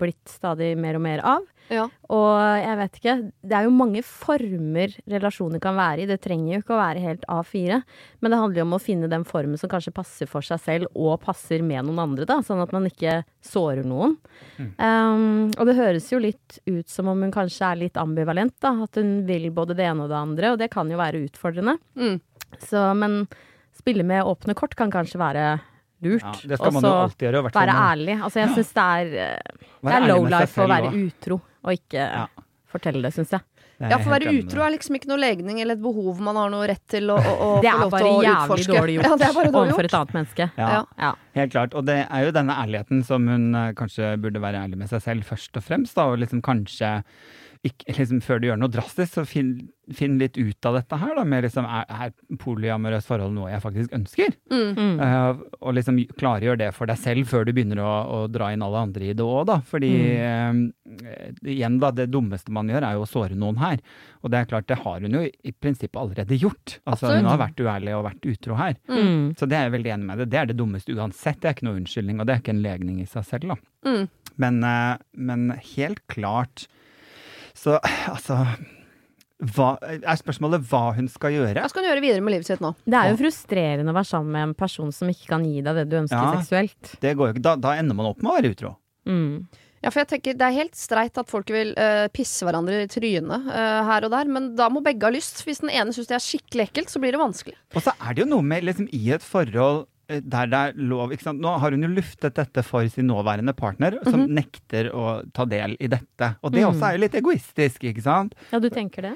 Speaker 2: blitt stadig mer og mer av.
Speaker 1: Ja.
Speaker 2: Og jeg vet ikke, det er jo mange former relasjoner kan være i. Det trenger jo ikke å være helt A4, men det handler jo om å finne den formen som kanskje passer for seg selv og passer med noen andre, da, sånn at man ikke sårer noen. Um, og det høres jo litt ut som om hun kanskje er litt ambivalent, da, at hun vil både det ene og det andre, og det kan jo være utfordrende.
Speaker 1: Mm.
Speaker 2: Så, men spille med åpne kort kan kanskje være lurt.
Speaker 3: Ja, det skal man jo alltid gjøre.
Speaker 2: være ærlig. Altså, jeg syns det er, eh, det er low life å være utro, og ikke
Speaker 3: Ja.
Speaker 2: fortelle det, syns jeg.
Speaker 1: Ja, for å være utro er liksom ikke noe legning eller et behov man har noe rett til å, å, å få lov til å
Speaker 2: jævlig
Speaker 1: utforske.
Speaker 2: dårlig gjort
Speaker 1: Ja, det er bare dårlig
Speaker 2: overfor et annet menneske.
Speaker 3: Ja,
Speaker 1: Ja.
Speaker 2: Ja.
Speaker 3: helt klart. Og det er jo denne ærligheten som hun eh, kanskje burde være ærlig med seg selv først og fremst. Da, og liksom kanskje ikke, liksom, før du gjør noe drastisk, så finn, finn litt ut av dette her. Da, med liksom, er, er polyamorøst forhold noe jeg faktisk ønsker?
Speaker 1: Mm.
Speaker 2: Mm.
Speaker 3: Eh, og liksom klargjør det for deg selv før du begynner å, å dra inn alle andre i det òg, da. Fordi eh, igjen, da, det dummeste man gjør er jo å såre noen her. Og det er klart, det har hun jo i prinsippet allerede gjort. Altså,
Speaker 1: Absolutt.
Speaker 3: hun har vært uærlig og vært utro her.
Speaker 2: Mm.
Speaker 3: Så det er jeg veldig enig med det. Det er det dummeste uansett. Det er ikke noe unnskyldning, og det er ikke en legning i seg selv, da.
Speaker 1: Mm.
Speaker 3: Men, uh, men helt klart så altså hva, Er spørsmålet hva hun skal gjøre?
Speaker 1: Hva skal hun gjøre videre med livet sitt nå?
Speaker 2: Det er jo frustrerende å være sammen med en person som ikke kan gi deg det du ønsker
Speaker 3: Ja.
Speaker 2: seksuelt.
Speaker 3: Det går jo ikke. Da, da ender man opp med å være utro.
Speaker 2: Mm.
Speaker 1: Ja, for jeg tenker Det er helt streit at folk vil uh, pisse hverandre i trynet uh, her og der, men da må begge ha lyst. Hvis den ene syns det er skikkelig ekkelt, så blir det vanskelig.
Speaker 3: Og så er det jo noe med liksom i et forhold der det er lov ikke sant? Nå har hun jo luftet dette for sin nåværende partner, som nekter å ta del i dette. Og det
Speaker 2: mm.
Speaker 3: også er jo litt egoistisk, ikke sant?
Speaker 2: Ja, du tenker det?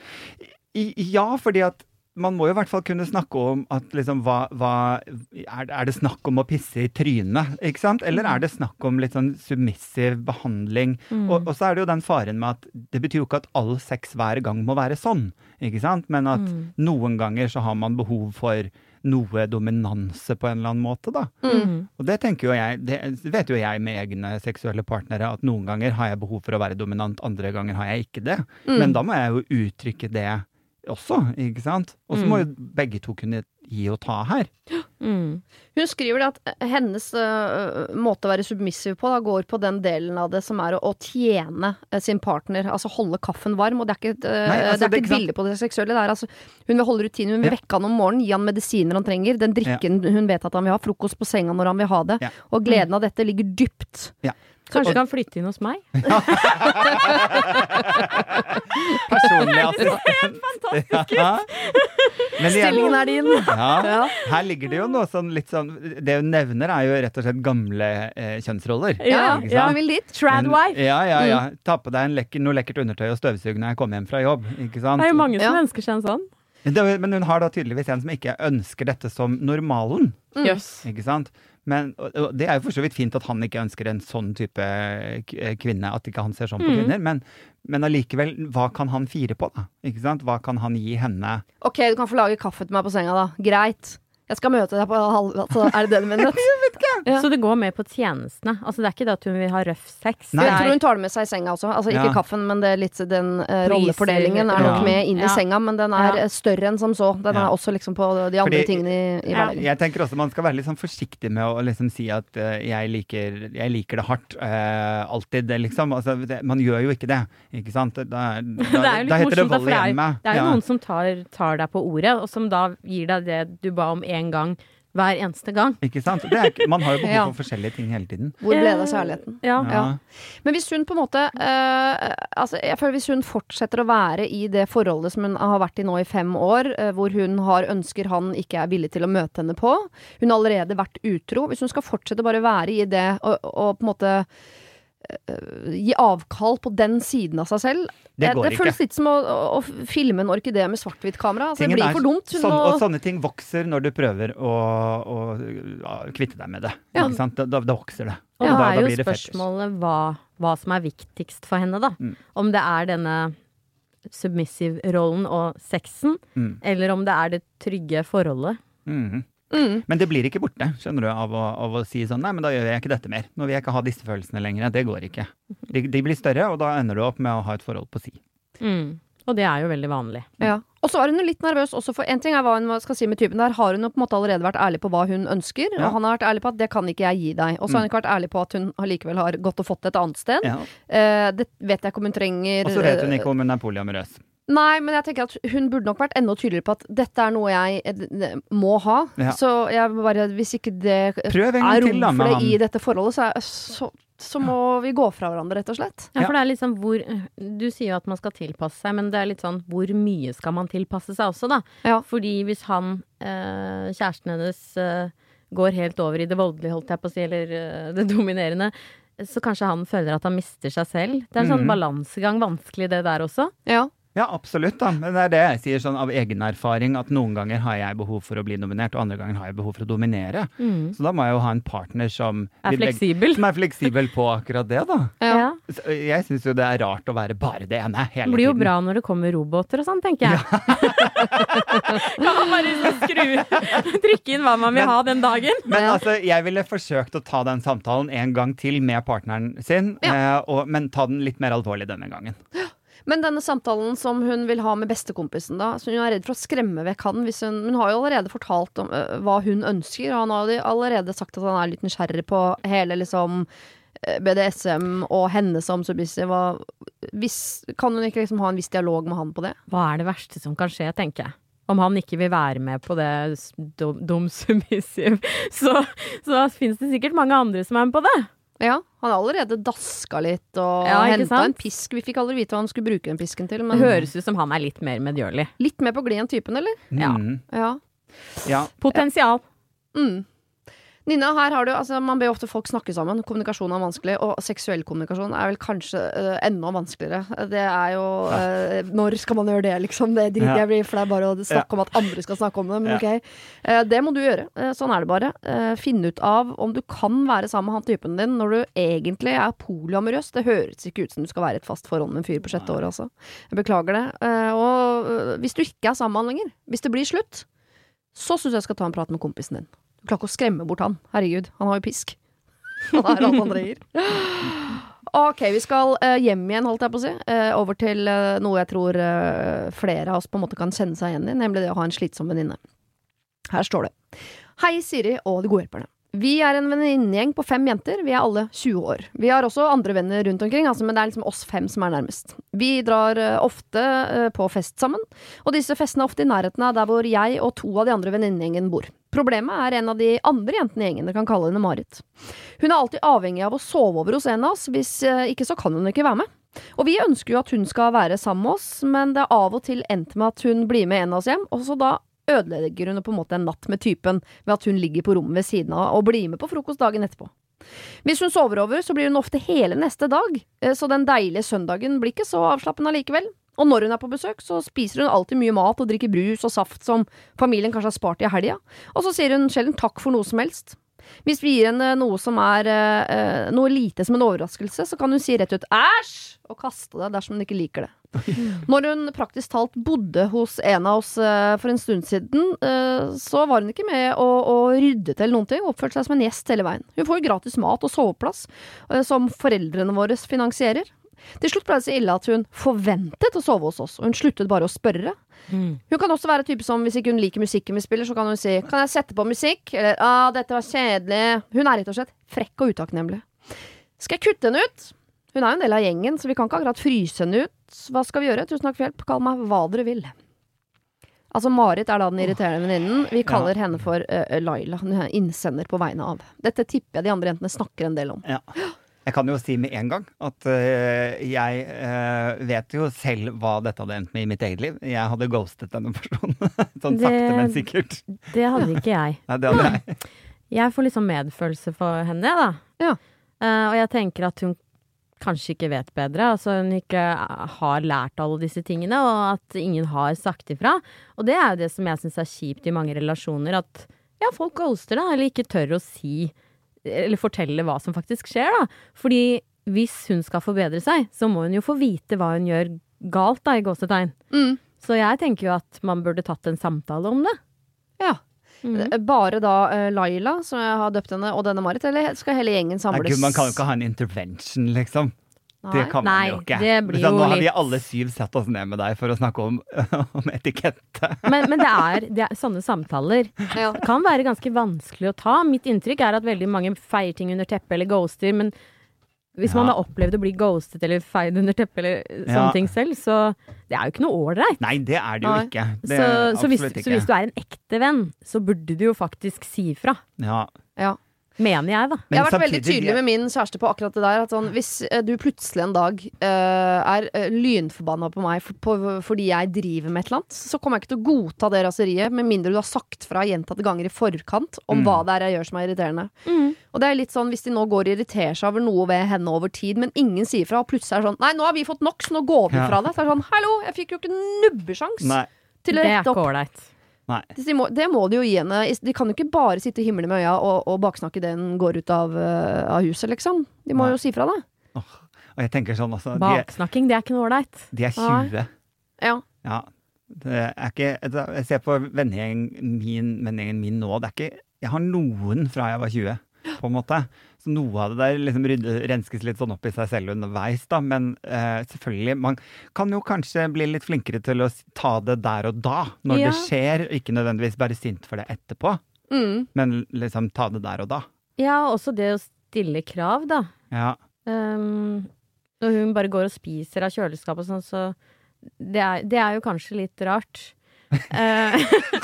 Speaker 3: I, ja, fordi at man må jo i hvert fall kunne snakke om at liksom hva, hva er, det- er det snakk om å pisse i trynet, ikke sant? Eller er det snakk om litt sånn submissiv behandling?
Speaker 2: Mm.
Speaker 3: Og, og så er det jo den faren med at det betyr jo ikke at all sex hver gang må være sånn, ikke sant? Men at
Speaker 2: Mm.
Speaker 3: noen ganger så har man behov for noe dominanse på en eller annen måte, da.
Speaker 2: Mm.
Speaker 3: Og det tenker jo jeg, det vet jo jeg med egne seksuelle partnere, at noen ganger har jeg behov for å være dominant, andre ganger har jeg ikke det.
Speaker 1: Mm.
Speaker 3: Men da må jeg jo uttrykke det også, ikke sant? Og så må jo begge to kunne gi og ta her.
Speaker 2: Mm.
Speaker 1: Hun skriver at eh, hennes uh, måte å være submissiv på da, går på den delen av det som er å, å tjene uh, sin partner, altså holde kaffen varm. Og det er ikke, eh,
Speaker 3: Nei, altså,
Speaker 1: det er
Speaker 3: det
Speaker 1: ikke bilde på det seksuelle. Det er altså, hun vil holde rutinen, hun vil
Speaker 3: Ja.
Speaker 1: vekke han om morgenen, gi han medisiner han trenger, den drikken hun vet at han vil ha, frokost på senga når han vil ha det.
Speaker 3: Ja.
Speaker 1: Og gleden av dette ligger dypt.
Speaker 2: Kanskje du kan flytte inn hos meg?
Speaker 3: Personlig assistent. Fantastisk ja. fantastisk ut
Speaker 1: Stillingen er din.
Speaker 3: ja,
Speaker 1: Ja.
Speaker 3: her ligger det jo noe sånn litt sånn Det hun nevner, er jo rett og slett gamle eh, kjønnsroller.
Speaker 1: Ja, ja, vil dit.
Speaker 2: Tradwife.
Speaker 3: Ja, ja, ja.
Speaker 1: Mm.
Speaker 3: Ta på deg en lekker, noe lekkert undertøy og støvsug når jeg kommer hjem fra jobb. Ikke sant?
Speaker 2: Det er jo mange som
Speaker 1: Ja.
Speaker 2: ønsker seg en sånn.
Speaker 3: Men hun har da tydeligvis en som ikke ønsker dette som normalen.
Speaker 1: Mm.
Speaker 2: Jøss.
Speaker 3: Ikke sant? Men det er jo for så vidt fint at han ikke ønsker en sånn type kvinne, at ikke han ser sånn på
Speaker 2: Mm.
Speaker 3: kvinner. Men, men allikevel, hva kan han fire på, da? Ikke sant? Hva kan han gi henne?
Speaker 1: Ok, du kan få lage kaffe til meg på senga, da. Greit. Jeg skal møte deg på halv... Altså, er det det du mener? Ja.
Speaker 2: Så det går mer på tjenestene. Altså det er ikke det at hun vil ha røff sex.
Speaker 3: Nei.
Speaker 1: Jeg tror hun tar det med seg i senga også. Altså ikke
Speaker 3: Ja.
Speaker 1: kaffen, men det er litt den
Speaker 2: uh,
Speaker 1: rollefordelingen er nok
Speaker 3: ja.
Speaker 1: med inn i
Speaker 2: Ja.
Speaker 1: senga, men den er
Speaker 2: Ja.
Speaker 1: eh, større enn som så. Den
Speaker 3: Ja.
Speaker 1: er også liksom på de andre
Speaker 3: Fordi-
Speaker 1: tingene i, i
Speaker 2: Ja.
Speaker 1: hverdagen.
Speaker 3: Jeg tenker også man skal være litt sånn forsiktig med å liksom si at uh, jeg, liker, jeg liker det hardt. Uh, alltid, liksom. Altså, det, man gjør jo ikke det, ikke sant? Da, da,
Speaker 2: det er jo
Speaker 3: da
Speaker 2: litt morsomt, det er, det er jo
Speaker 3: Ja.
Speaker 2: noen som tar, tar deg på ordet, og som da gir deg det du ba om én gang hver eneste gang.
Speaker 3: Ikke sant? Det er, man har jo behov
Speaker 1: Ja.
Speaker 3: for forskjellige ting hele tiden.
Speaker 1: Hvor ble det av kjærligheten?
Speaker 2: Ja.
Speaker 3: Ja.
Speaker 1: Men hvis hun på en måte eh, Altså, jeg føler hvis hun fortsetter å være i det forholdet som hun har vært i nå i fem år, eh, hvor hun har ønsker han ikke er villig til å møte henne på Hun har allerede vært utro. Hvis hun skal fortsette bare være i det og, og på en måte eh, gi avkall på den siden av seg selv
Speaker 3: Det
Speaker 1: eh,
Speaker 3: går
Speaker 1: det føles litt som å, å, å filme en orkidé med svart-hvitt-kamera. Altså, det blir
Speaker 3: er
Speaker 1: for dumt. Hun
Speaker 3: sånn,
Speaker 1: må
Speaker 3: og sånne ting vokser når du prøver å, å ja, kvitte deg med det.
Speaker 1: Ja.
Speaker 3: Ikke sant? Da, da, da vokser det.
Speaker 2: Og
Speaker 3: da,
Speaker 2: da er jo
Speaker 3: blir det fetisj.
Speaker 2: spørsmålet hva, hva som er viktigst for henne, da.
Speaker 3: Mm.
Speaker 2: Om det er denne submissive-rollen og sexen,
Speaker 3: Mm.
Speaker 2: eller om det er det trygge forholdet.
Speaker 3: Mhm.
Speaker 1: Mm.
Speaker 3: Men det blir ikke borte, skjønner du, av å, av å si sånn Nei, men da gjør jeg ikke dette mer. Nå vil jeg ikke ha disse følelsene lenger. Det går ikke. De, de blir større, og da ender du opp med å ha et forhold på si.
Speaker 2: Mm. Og det er jo veldig vanlig.
Speaker 1: Ja. Og så er hun litt nervøs også, for en ting er hva hun skal si med typen der. Har hun jo på en måte allerede vært ærlig på hva hun ønsker,
Speaker 3: Ja.
Speaker 1: og han har vært ærlig på at det kan ikke jeg gi deg. Og så har hun ikke vært ærlig på at hun likevel har gått og fått det et annet sted.
Speaker 3: Ja.
Speaker 1: Eh, det vet jeg ikke om hun trenger
Speaker 3: Og så vet hun ikke om hun er polyamorøs.
Speaker 1: Nei, men jeg tenker at hun burde nok vært enda tydeligere på at dette er noe jeg eh, må ha.
Speaker 3: Ja.
Speaker 1: Så jeg bare, hvis ikke det er rom for det i dette forholdet, så, er, så, så må vi gå fra hverandre, rett og slett.
Speaker 2: Ja, for det er liksom hvor Du sier jo at man skal tilpasse seg, men det er litt sånn hvor mye skal man tilpasse seg også, da?
Speaker 1: Ja.
Speaker 2: Fordi hvis han, eh, kjæresten hennes, eh, går helt over i det voldelige, holdt jeg på å si, eller det dominerende, så kanskje han føler at han mister seg selv. Det er en sånn
Speaker 3: Mhm.
Speaker 2: balansegang, vanskelig det der også.
Speaker 1: Ja.
Speaker 3: Ja, absolutt, da. Men det er det jeg sier sånn av egen erfaring, at noen ganger har jeg behov for å bli nominert, og andre ganger har jeg behov for å dominere.
Speaker 2: Mm.
Speaker 3: Så da må jeg jo ha en partner som
Speaker 2: Er fleksibel.
Speaker 3: Som er fleksibel på akkurat det, da.
Speaker 1: Ja.
Speaker 2: Ja.
Speaker 3: Så Jeg syns jo det er rart å være bare det ene hele
Speaker 2: Det blir jo
Speaker 3: tiden.
Speaker 2: bra når det kommer roboter og sånn, tenker jeg. kan man bare liksom skru Trykke inn hva man vil
Speaker 3: Men-
Speaker 2: ha den dagen.
Speaker 3: Men altså, jeg ville forsøkt å ta den samtalen en gang til med partneren sin, ja. og, men ta den litt mer alvorlig denne gangen.
Speaker 1: Men denne samtalen som hun vil ha med bestekompisen, da, så hun er redd for å skremme vekk han hun Hun har jo allerede fortalt om øh, hva hun ønsker, og han har jo allerede sagt at han er litt nysgjerrig på hele liksom øh, BDSM og henne som submissive. kan hun ikke liksom ha en viss dialog med han på det?
Speaker 2: Hva er det verste som kan skje, tenker jeg. Om han ikke vil være med på det dum, dum submissive, så, så finnes det sikkert mange andre som er med på det.
Speaker 1: Ja, han har allerede daska litt og
Speaker 2: Ja,
Speaker 1: henta en pisk. Vi fikk aldri vite hva han skulle bruke den pisken til,
Speaker 2: Det høres ut som han er litt mer medgjørlig.
Speaker 1: litt mer på glid enn typen, eller?
Speaker 2: Ja.
Speaker 3: Mm.
Speaker 1: Ja.
Speaker 3: ja.
Speaker 2: Potensial.
Speaker 1: Mm. Nina, her har du, altså Man ber ofte folk snakke sammen. Kommunikasjon er vanskelig. Og seksuell kommunikasjon er vel kanskje uh, enda vanskeligere. Det er jo uh, Når skal man gjøre det, liksom? Det driter
Speaker 3: Ja.
Speaker 1: jeg blir er bare å snakke om at andre skal snakke om det. Men
Speaker 3: Ja.
Speaker 1: ok. Uh, det må du gjøre. Sånn er det bare. Finne ut av om du kan være sammen med han typen din når du egentlig er polyamorøs. Det høres ikke ut som du skal være i et fast forhold med en fyr på sjette året, altså. Jeg beklager det. Og hvis du ikke er sammen med han lenger, hvis det blir slutt, så syns jeg skal ta en prat med kompisen din. Du klarer ikke å skremme bort han. Herregud, han har jo pisk. Han er alt han trenger. Ok, vi skal uh, hjem igjen, holdt jeg på å si. Uh, over til uh, noe jeg tror flere av oss på en måte kan kjenne seg igjen i, nemlig det å ha en slitsom venninne. Her står det. Hei, Siri og de gode hjelperne. Vi er en venninnegjeng på fem jenter. Vi er alle 20 år. Vi har også andre venner rundt omkring, altså, men det er liksom oss fem som er nærmest. Vi drar eh, ofte eh, på fest sammen, og disse festene er ofte i nærheten av der hvor jeg og to av de andre venninnegjengen bor. Problemet er en av de andre jentene i gjengen, kan kalle henne Marit. Hun er alltid avhengig av å sove over hos en av oss, hvis eh, ikke så kan hun ikke være med. Og vi ønsker jo at hun skal være sammen med oss, men det er av og til endt med at hun blir med en av oss hjem, og så da ødelegger hun på en måte en natt med typen ved at hun ligger på rommet ved siden av og blir med på frokost dagen etterpå. Hvis hun sover over, så blir hun ofte hele neste dag, eh, så den deilige søndagen blir ikke så avslappende likevel. Og når hun er på besøk, så spiser hun alltid mye mat og drikker brus og saft som familien kanskje har spart i helga, og så sier hun sjelden takk for noe som helst. Hvis vi gir henne noe som er eh, eh, noe lite som en overraskelse, så kan hun si rett ut 'æsj' og kaste det dersom hun ikke liker det. Når hun praktisk talt bodde hos en av oss eh, for en stund siden, eh, så var hun ikke med å, og rydde til noen ting, oppførte seg som en gjest hele veien. Hun får jo gratis mat og soveplass, eh, som foreldrene våre finansierer. Til slutt ble det så ille at hun forventet å sove hos oss, og hun sluttet bare å spørre.
Speaker 2: Mm.
Speaker 1: Hun kan også være type som hvis ikke hun liker musikken vi spiller, så kan hun si 'Kan jeg sette på musikk?' eller 'Ah, dette var kjedelig'. Hun er rett og slett frekk og utakknemlig. Skal jeg kutte henne ut? Hun er jo en del av gjengen, så vi kan ikke akkurat fryse henne ut. Hva skal vi gjøre? Tusen takk for hjelp. Kall meg hva dere vil. Altså Marit er da den irriterende venninnen. Vi kaller henne for uh, Laila. Hun er innsender på vegne av. Dette tipper jeg de andre jentene snakker en del om.
Speaker 3: Ja. Jeg kan jo si med en gang at eh, jeg eh, vet jo selv hva dette hadde endt med i mitt eget liv. Jeg hadde ghostet denne personen. sånn
Speaker 2: Det-
Speaker 3: sakte, men sikkert.
Speaker 2: Det hadde ikke jeg.
Speaker 3: Nei, det hadde jeg.
Speaker 2: Jeg får sånn medfølelse for henne, jeg, da.
Speaker 1: Ja.
Speaker 2: Uh, og jeg tenker at hun kanskje ikke vet bedre. Altså hun ikke har lært alle disse tingene, og at ingen har sagt ifra. Og det er jo det som jeg syns er kjipt i mange relasjoner, at ja, folk ghoster da, eller ikke tør å si eller fortelle hva som faktisk skjer, da. Fordi hvis hun skal forbedre seg, så må hun jo få vite hva hun gjør galt, da, i gåsetegn.
Speaker 1: Mm.
Speaker 2: Så jeg tenker jo at man burde tatt en samtale om det.
Speaker 1: Ja.
Speaker 2: Mm.
Speaker 1: Eh, Bare da eh, Laila, som jeg har døpt henne, og denne Marit, eller skal hele gjengen
Speaker 3: Nei,
Speaker 1: samles?
Speaker 3: Gud, man kan jo ikke ha en intervention, liksom. Det kan man
Speaker 2: Nei,
Speaker 3: jo ikke.
Speaker 2: det blir
Speaker 3: Så
Speaker 2: jo
Speaker 3: nå har vi alle syv satt oss ned med deg for å snakke om, om etikette.
Speaker 2: Men, men det, er, det er sånne samtaler
Speaker 1: Ja.
Speaker 2: kan være ganske vanskelig å ta. Mitt inntrykk er at veldig mange feier ting under teppet eller ghoster, men hvis man har opplevd å bli ghostet eller feid under teppet eller sånne
Speaker 3: Ja.
Speaker 2: ting selv, så det er jo ikke noe ålreit.
Speaker 3: Nei, det er det jo ikke. Det
Speaker 2: Så, så, hvis,
Speaker 3: ikke.
Speaker 2: så hvis du er en ekte venn, så burde du jo faktisk si ifra.
Speaker 3: Ja.
Speaker 1: Ja.
Speaker 2: Mener jeg, da.
Speaker 3: Men
Speaker 1: jeg har vært veldig tydelig med min kjæreste på akkurat det der. At sånn, hvis eh, du plutselig en dag uh, er uh, lynforbanna på meg for, på, fordi jeg driver med et eller annet, så kommer jeg ikke til å godta det raseriet, med mindre du har sagt fra gjentatte ganger i forkant om
Speaker 3: Mm.
Speaker 1: hva det er jeg gjør som er irriterende. Og det er litt sånn hvis de nå går og irriterer seg over noe ved henne over tid, men ingen sier fra, og plutselig er det sånn Nei, nå har vi fått nok, så nå går vi
Speaker 3: Ja.
Speaker 1: fra det. Så er det sånn Hallo, jeg fikk jo ikke nubbesjans til å
Speaker 2: Det er ikke
Speaker 1: opp.
Speaker 2: ålreit.
Speaker 3: Nei.
Speaker 1: De må, det må de jo gi henne. De kan jo ikke bare sitte og himle med øya og, og baksnakke det den går ut av, eh, av huset, liksom. De må
Speaker 3: Nei.
Speaker 1: jo si fra, da.
Speaker 3: Og jeg tenker sånn altså, de,
Speaker 2: Baksnakking, det er ikke noe ålreit.
Speaker 3: de er
Speaker 1: Nei.
Speaker 3: 20.
Speaker 1: Ja.
Speaker 3: Ja. Det er ikke Jeg ser på vennegjengen min, vennegjengen min nå. Det er ikke Jeg har noen fra jeg var 20, på en måte. Så noe av det der liksom rydde, renskes litt sånn opp i seg selv underveis, da. Men eh, selvfølgelig, man kan jo kanskje bli litt flinkere til å ta det der og da, når
Speaker 2: Ja.
Speaker 3: det skjer. Ikke nødvendigvis være sint for det etterpå,
Speaker 1: Mm.
Speaker 3: men liksom ta det der og da.
Speaker 2: Ja, også det å stille krav, da.
Speaker 3: Ja.
Speaker 2: Um, når hun bare går og spiser av kjøleskapet og sånn, så det er, det er jo kanskje litt rart. Eh,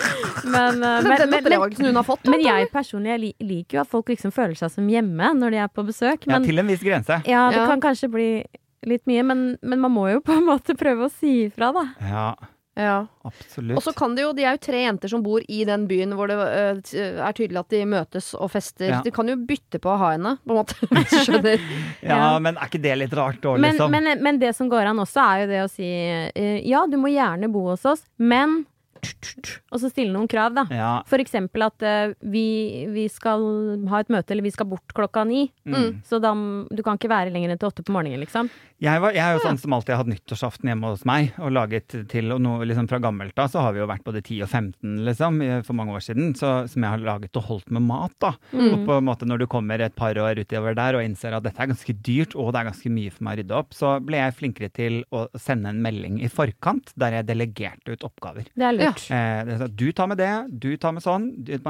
Speaker 2: men, eh,
Speaker 1: Men,
Speaker 2: men, men, men,
Speaker 1: opplevelsen hun har fått,
Speaker 2: men jeg personlig jeg liker jo at folk liksom føler seg som hjemme når de er på besøk.
Speaker 3: ja, til en viss grense.
Speaker 2: ja, det
Speaker 1: Ja.
Speaker 2: kan kanskje bli litt mye, men, men man må jo på en måte prøve å si ifra, da.
Speaker 3: Ja,
Speaker 1: Ja.
Speaker 3: absolutt.
Speaker 1: Og så kan det jo, de er jo tre jenter som bor i den byen hvor det uh, er tydelig at de møtes og fester.
Speaker 3: Ja.
Speaker 1: De kan jo bytte på å ha henne, på en måte. Skjønner.
Speaker 3: ja,
Speaker 2: ja.
Speaker 3: men er ikke det litt rart da,
Speaker 2: Men,
Speaker 3: liksom?
Speaker 2: men, men det som går an også, er jo det å si uh, ja, du må gjerne bo hos oss, men Og så stille noen krav, da.
Speaker 3: ja.
Speaker 2: For eksempel at uh, vi, vi skal ha et møte, eller vi skal bort klokka ni.
Speaker 3: Mm.
Speaker 2: Så da, du kan ikke være lenger enn til åtte på morgenen, liksom.
Speaker 3: Jeg, var, jeg er jo sånn som alltid har hatt nyttårsaften hjemme hos meg, og laget til og noe liksom fra gammelt av så har vi jo vært både 10 og 15, liksom, for mange år siden, så, som jeg har laget og holdt med mat, da.
Speaker 2: Mm.
Speaker 3: Og på en måte når du kommer et par år utover der og innser at dette er ganske dyrt, og det er ganske mye for meg å rydde opp, så ble jeg flinkere til å sende en melding i forkant, der jeg delegerte ut oppgaver.
Speaker 2: Det er lurt.
Speaker 3: Eh, det er sånn, du tar med det, du tar med sånn.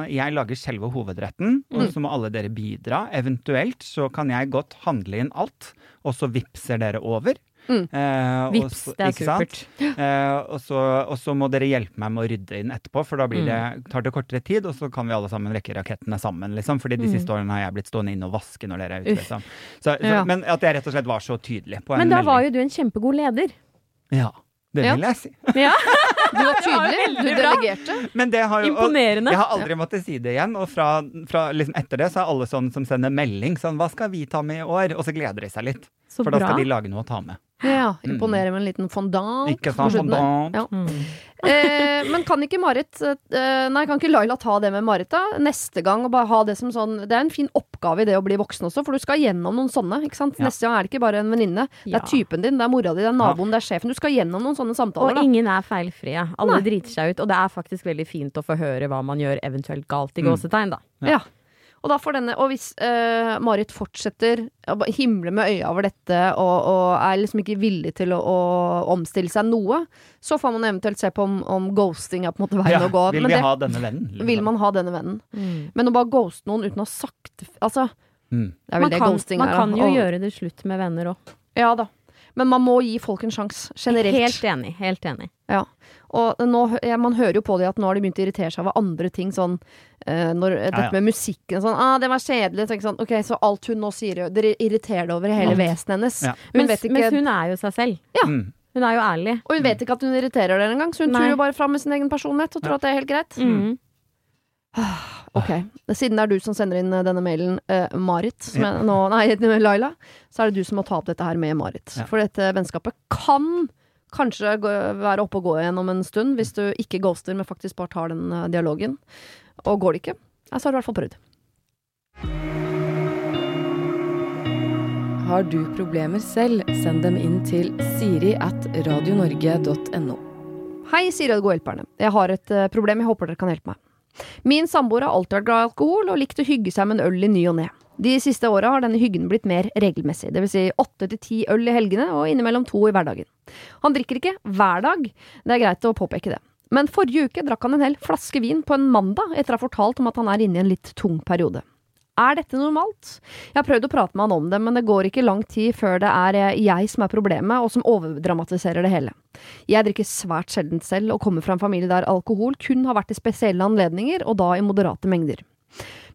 Speaker 3: Jeg lager selve hovedretten,
Speaker 2: Mm.
Speaker 3: og så må alle dere bidra. Eventuelt så kan jeg godt handle inn alt, og så vippser dere over.
Speaker 1: Mm.
Speaker 3: Eh,
Speaker 2: Vips,
Speaker 3: også,
Speaker 2: det er supert.
Speaker 3: Eh, og, så, og så må dere hjelpe meg med å rydde inn etterpå, for da blir det,
Speaker 2: Mm.
Speaker 3: tar det kortere tid, og så kan vi alle sammen rekke rakettene sammen, liksom. Fordi de
Speaker 2: Mm.
Speaker 3: siste årene har jeg blitt stående inne og vaske når dere er ute, liksom. Så, så,
Speaker 1: Ja.
Speaker 3: Men at jeg rett og slett var så tydelig på en
Speaker 2: Men da var jo du en kjempegod leder.
Speaker 3: Ja, det
Speaker 1: Ja.
Speaker 3: vil jeg si.
Speaker 2: Ja,
Speaker 1: Du var tydelig, du delegerte.
Speaker 3: Men det har jo,
Speaker 2: Imponerende.
Speaker 3: Jeg har aldri måttet si det igjen, og fra, fra liksom etter det så er alle sånn som sender melding sånn 'Hva skal vi ta med i år?' Og så gleder de seg litt.
Speaker 2: Så
Speaker 3: For da skal de lage noe å ta med.
Speaker 1: Ja, Imponerer med en liten fondant.
Speaker 3: Ikke sant? Fondant.
Speaker 1: Ja.
Speaker 2: Mm.
Speaker 1: Eh, men kan ikke Marit eh, Nei, kan ikke Laila ta det med Marit da neste gang? Og bare ha Det som sånn Det er en fin oppgave i det å bli voksen også, for du skal gjennom noen sånne. ikke sant?
Speaker 3: Ja.
Speaker 1: Neste gang er det ikke bare en venninne. Det er typen din, det er mora di, det er naboen, det er sjefen. Du skal gjennom noen sånne samtaler.
Speaker 2: Og
Speaker 1: da.
Speaker 2: ingen er feilfrie. Alle
Speaker 1: Nei.
Speaker 2: driter seg ut. Og det er faktisk veldig fint å få høre hva man gjør eventuelt galt i
Speaker 3: Mm.
Speaker 2: gåsetegn, da.
Speaker 1: Ja. Og, da får denne, og hvis eh, Marit fortsetter å himle med øya over dette og, og er liksom ikke villig til å, å omstille seg noe, så får man eventuelt se på om, om ghosting er på en måte veien
Speaker 3: Ja,
Speaker 1: å gå.
Speaker 3: vil
Speaker 1: Men
Speaker 3: vi
Speaker 1: det
Speaker 3: ha denne vennen? liksom?
Speaker 1: vil man ha denne vennen. Men å bare ghoste noen uten å ha sagt Altså,
Speaker 3: Mm.
Speaker 1: det er vel
Speaker 2: Man
Speaker 1: det
Speaker 2: kan,
Speaker 1: ghosting
Speaker 2: man
Speaker 1: er.
Speaker 2: kan jo
Speaker 1: Og-
Speaker 2: gjøre det slutt med venner òg.
Speaker 1: Ja da. Men man må gi folk en sjanse, generelt.
Speaker 2: Helt enig. Helt enig.
Speaker 1: Og nå, ja, man hører jo på det at nå har de begynt å irritere seg over andre ting, sånn uh, når, eh, Dette
Speaker 3: ja.
Speaker 1: med musikken sånn ah, 'Det var kjedelig.' Tenk sånn, ok, Så alt hun nå sier, dere irriterer det over hele
Speaker 3: Alt.
Speaker 1: vesenet hennes.
Speaker 3: Ja.
Speaker 1: Hun
Speaker 2: Mens,
Speaker 1: vet ikke,
Speaker 2: mens hun er jo seg selv.
Speaker 1: Ja.
Speaker 3: Mm.
Speaker 2: Hun er jo ærlig.
Speaker 1: og hun vet ikke at hun irriterer dere engang, så hun
Speaker 2: Nei.
Speaker 1: tror jo bare fram med sin egen personlighet og tror
Speaker 3: Ja.
Speaker 1: at det er helt greit.
Speaker 2: Mm.
Speaker 1: Ok, Siden det er du som sender inn eh, denne mailen, eh, Marit, som jeg, nå, nei, Laila, så er det du som må ta opp dette her med Marit.
Speaker 3: Ja.
Speaker 1: For dette vennskapet kan kanskje være oppe og gå igjen om en stund, hvis du ikke ghoster, men faktisk bare tar den eh, dialogen. Og går det ikke, så har du i hvert fall prøvd.
Speaker 4: Har du problemer selv, send dem inn til siri at radionorge.no.
Speaker 1: Hei, Siri og de gode hjelperne. Jeg har et eh, problem, jeg håper dere kan hjelpe meg. Min samboer har alltid vært glad i alkohol og likt å hygge seg med en øl i ny og ne. De siste åra har denne hyggen blitt mer regelmessig, dvs. Si åtte til ti øl i helgene og innimellom to i hverdagen. Han drikker ikke hver dag, det er greit å påpeke det. Men forrige uke drakk han en hel flaske vin på en mandag etter å ha fortalt om at han er inne i en litt tung periode. Er dette normalt? Jeg har prøvd å prate med han om det, men det går ikke lang tid før det er eh, jeg som er problemet, og som overdramatiserer det hele. Jeg drikker svært sjelden selv, og kommer fra en familie der alkohol kun har vært i spesielle anledninger, og da i moderate mengder.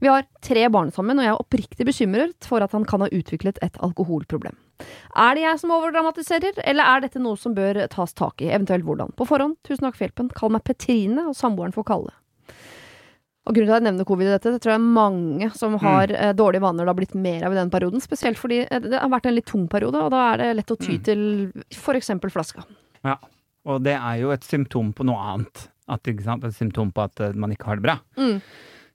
Speaker 1: Vi har tre barn sammen, og jeg er oppriktig bekymret for at han kan ha utviklet et alkoholproblem. Er det jeg som overdramatiserer, eller er dette noe som bør tas tak i, eventuelt hvordan? På forhånd, tusen takk for hjelpen. Kall meg Petrine, og samboeren får kalle. Og grunnen til at jeg nevner covid i dette, det tror jeg er mange som har eh, dårlige vaner det har blitt mer av i den perioden. Spesielt fordi eh, det har vært en litt tung periode, og da er det lett å ty til for eksempel flaska.
Speaker 3: Ja. Og det er jo et symptom på noe annet. At, sant? Et symptom på at eh, man ikke har det bra.
Speaker 1: Mm.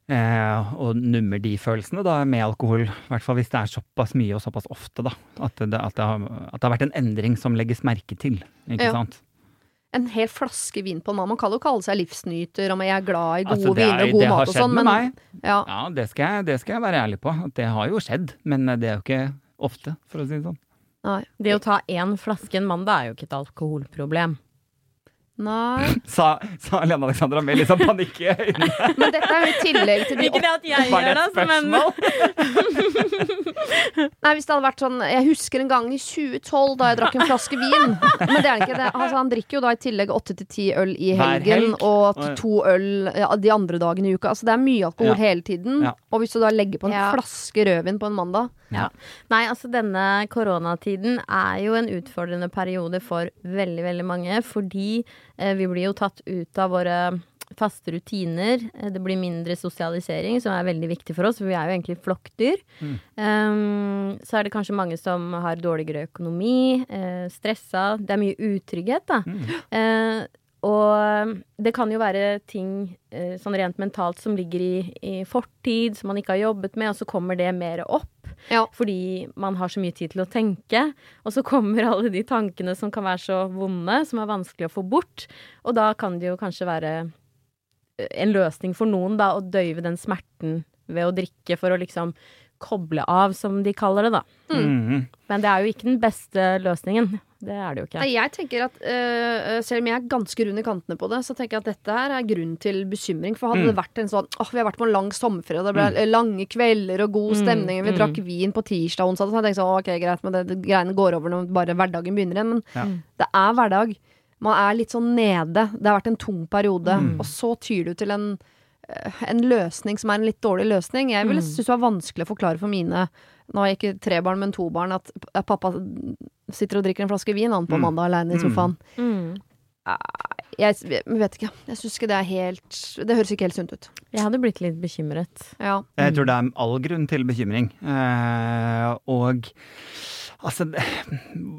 Speaker 3: Eh, og nummer de følelsene da med alkohol, i hvert fall hvis det er såpass mye og såpass ofte, da. At det, at det, har, at det har vært en endring som legges merke til. Ikke
Speaker 1: Ja.
Speaker 3: sant?
Speaker 1: En hel flaske vin på en mann. Man kan jo kalle seg livsnyter, og jeg er glad i gode
Speaker 3: Altså, viner og god
Speaker 1: viner og god
Speaker 3: det har skjedd
Speaker 1: sånn,
Speaker 3: med meg.
Speaker 1: ja.
Speaker 3: Ja, det skal, jeg, det skal jeg være ærlig på. At det har jo skjedd. Men eh, det er jo ikke ofte, for å si det sånn.
Speaker 1: Nei.
Speaker 2: Det å ta én flaske en mandag er jo ikke et alkoholproblem.
Speaker 1: Nei.
Speaker 3: Sa, sa Lene Alexandra med litt sånn panikk i øynene.
Speaker 1: Men dette er jo i tillegg til de
Speaker 2: Ikke det at jeg gjør
Speaker 3: et
Speaker 2: det, altså, men
Speaker 1: Nei, hvis det hadde vært sånn Jeg husker en gang i 2012 da jeg drakk en flaske vin. Men det er ikke. Det, altså, han drikker jo da i tillegg åtte til ti øl i helgen,
Speaker 3: helg.
Speaker 1: og to øl ja, de andre dagene i uka. Altså det er mye alkohol
Speaker 3: Ja.
Speaker 1: hele tiden.
Speaker 3: Ja.
Speaker 1: Og hvis du da legger på en
Speaker 2: Ja.
Speaker 1: flaske rødvin på en mandag
Speaker 2: Nei, altså denne koronatiden er jo en utfordrende periode for veldig, veldig mange. Fordi vi blir jo tatt ut av våre faste rutiner. Eh, Det blir mindre sosialisering, som er veldig viktig for oss, for vi er jo egentlig flokkdyr.
Speaker 3: Mm.
Speaker 2: Um, så er det kanskje mange som har dårligere økonomi, uh, stressa. Det er mye utrygghet, da.
Speaker 3: Mm.
Speaker 2: Eh, og det kan jo være ting eh, sånn rent mentalt som ligger i, i fortid, som man ikke har jobbet med, og så kommer det mer opp.
Speaker 1: Ja.
Speaker 2: Fordi man har så mye tid til å tenke. Og så kommer alle de tankene som kan være så vonde, som er vanskelig å få bort. Og da kan det jo kanskje være eh, en løsning for noen, da, å døyve den smerten ved å drikke for å liksom koble av, som de kaller det, da.
Speaker 3: Mm.
Speaker 2: Men det er jo ikke den beste løsningen. Det er det jo ikke.
Speaker 1: Nei, jeg tenker at uh, Selv om jeg er ganske rund i kantene på det, så tenker jeg at dette her er grunn til bekymring. For hadde
Speaker 3: Mm.
Speaker 1: det vært en sånn åh, vi har vært på en lang sommerferie, og det ble lange kvelder og god
Speaker 2: Mm,
Speaker 1: stemning, vi
Speaker 2: mm.
Speaker 1: drakk vin på tirsdag og onsdag, så hadde jeg tenkt sånn ok, greit, men det, det greiene går over når bare hverdagen begynner igjen. Men
Speaker 3: Ja.
Speaker 1: det er hverdag. Man er litt sånn nede. Det har vært en tung periode,
Speaker 3: Mm.
Speaker 1: og så tyr du til en en løsning som er en litt dårlig løsning. Jeg ville
Speaker 2: Mm.
Speaker 1: synes det var vanskelig å forklare for mine Nå har jeg ikke tre barn, men to barn, at pappa sitter og drikker en flaske vin han på
Speaker 3: Mm.
Speaker 1: mandag alene i
Speaker 3: Mm.
Speaker 1: sofaen.
Speaker 2: Mm.
Speaker 1: Jeg, jeg vet ikke. Jeg syns ikke det er helt Det høres ikke helt sunt ut.
Speaker 2: Jeg hadde blitt litt bekymret.
Speaker 1: Ja.
Speaker 3: Jeg tror det er all grunn til bekymring. Eh, og Altså,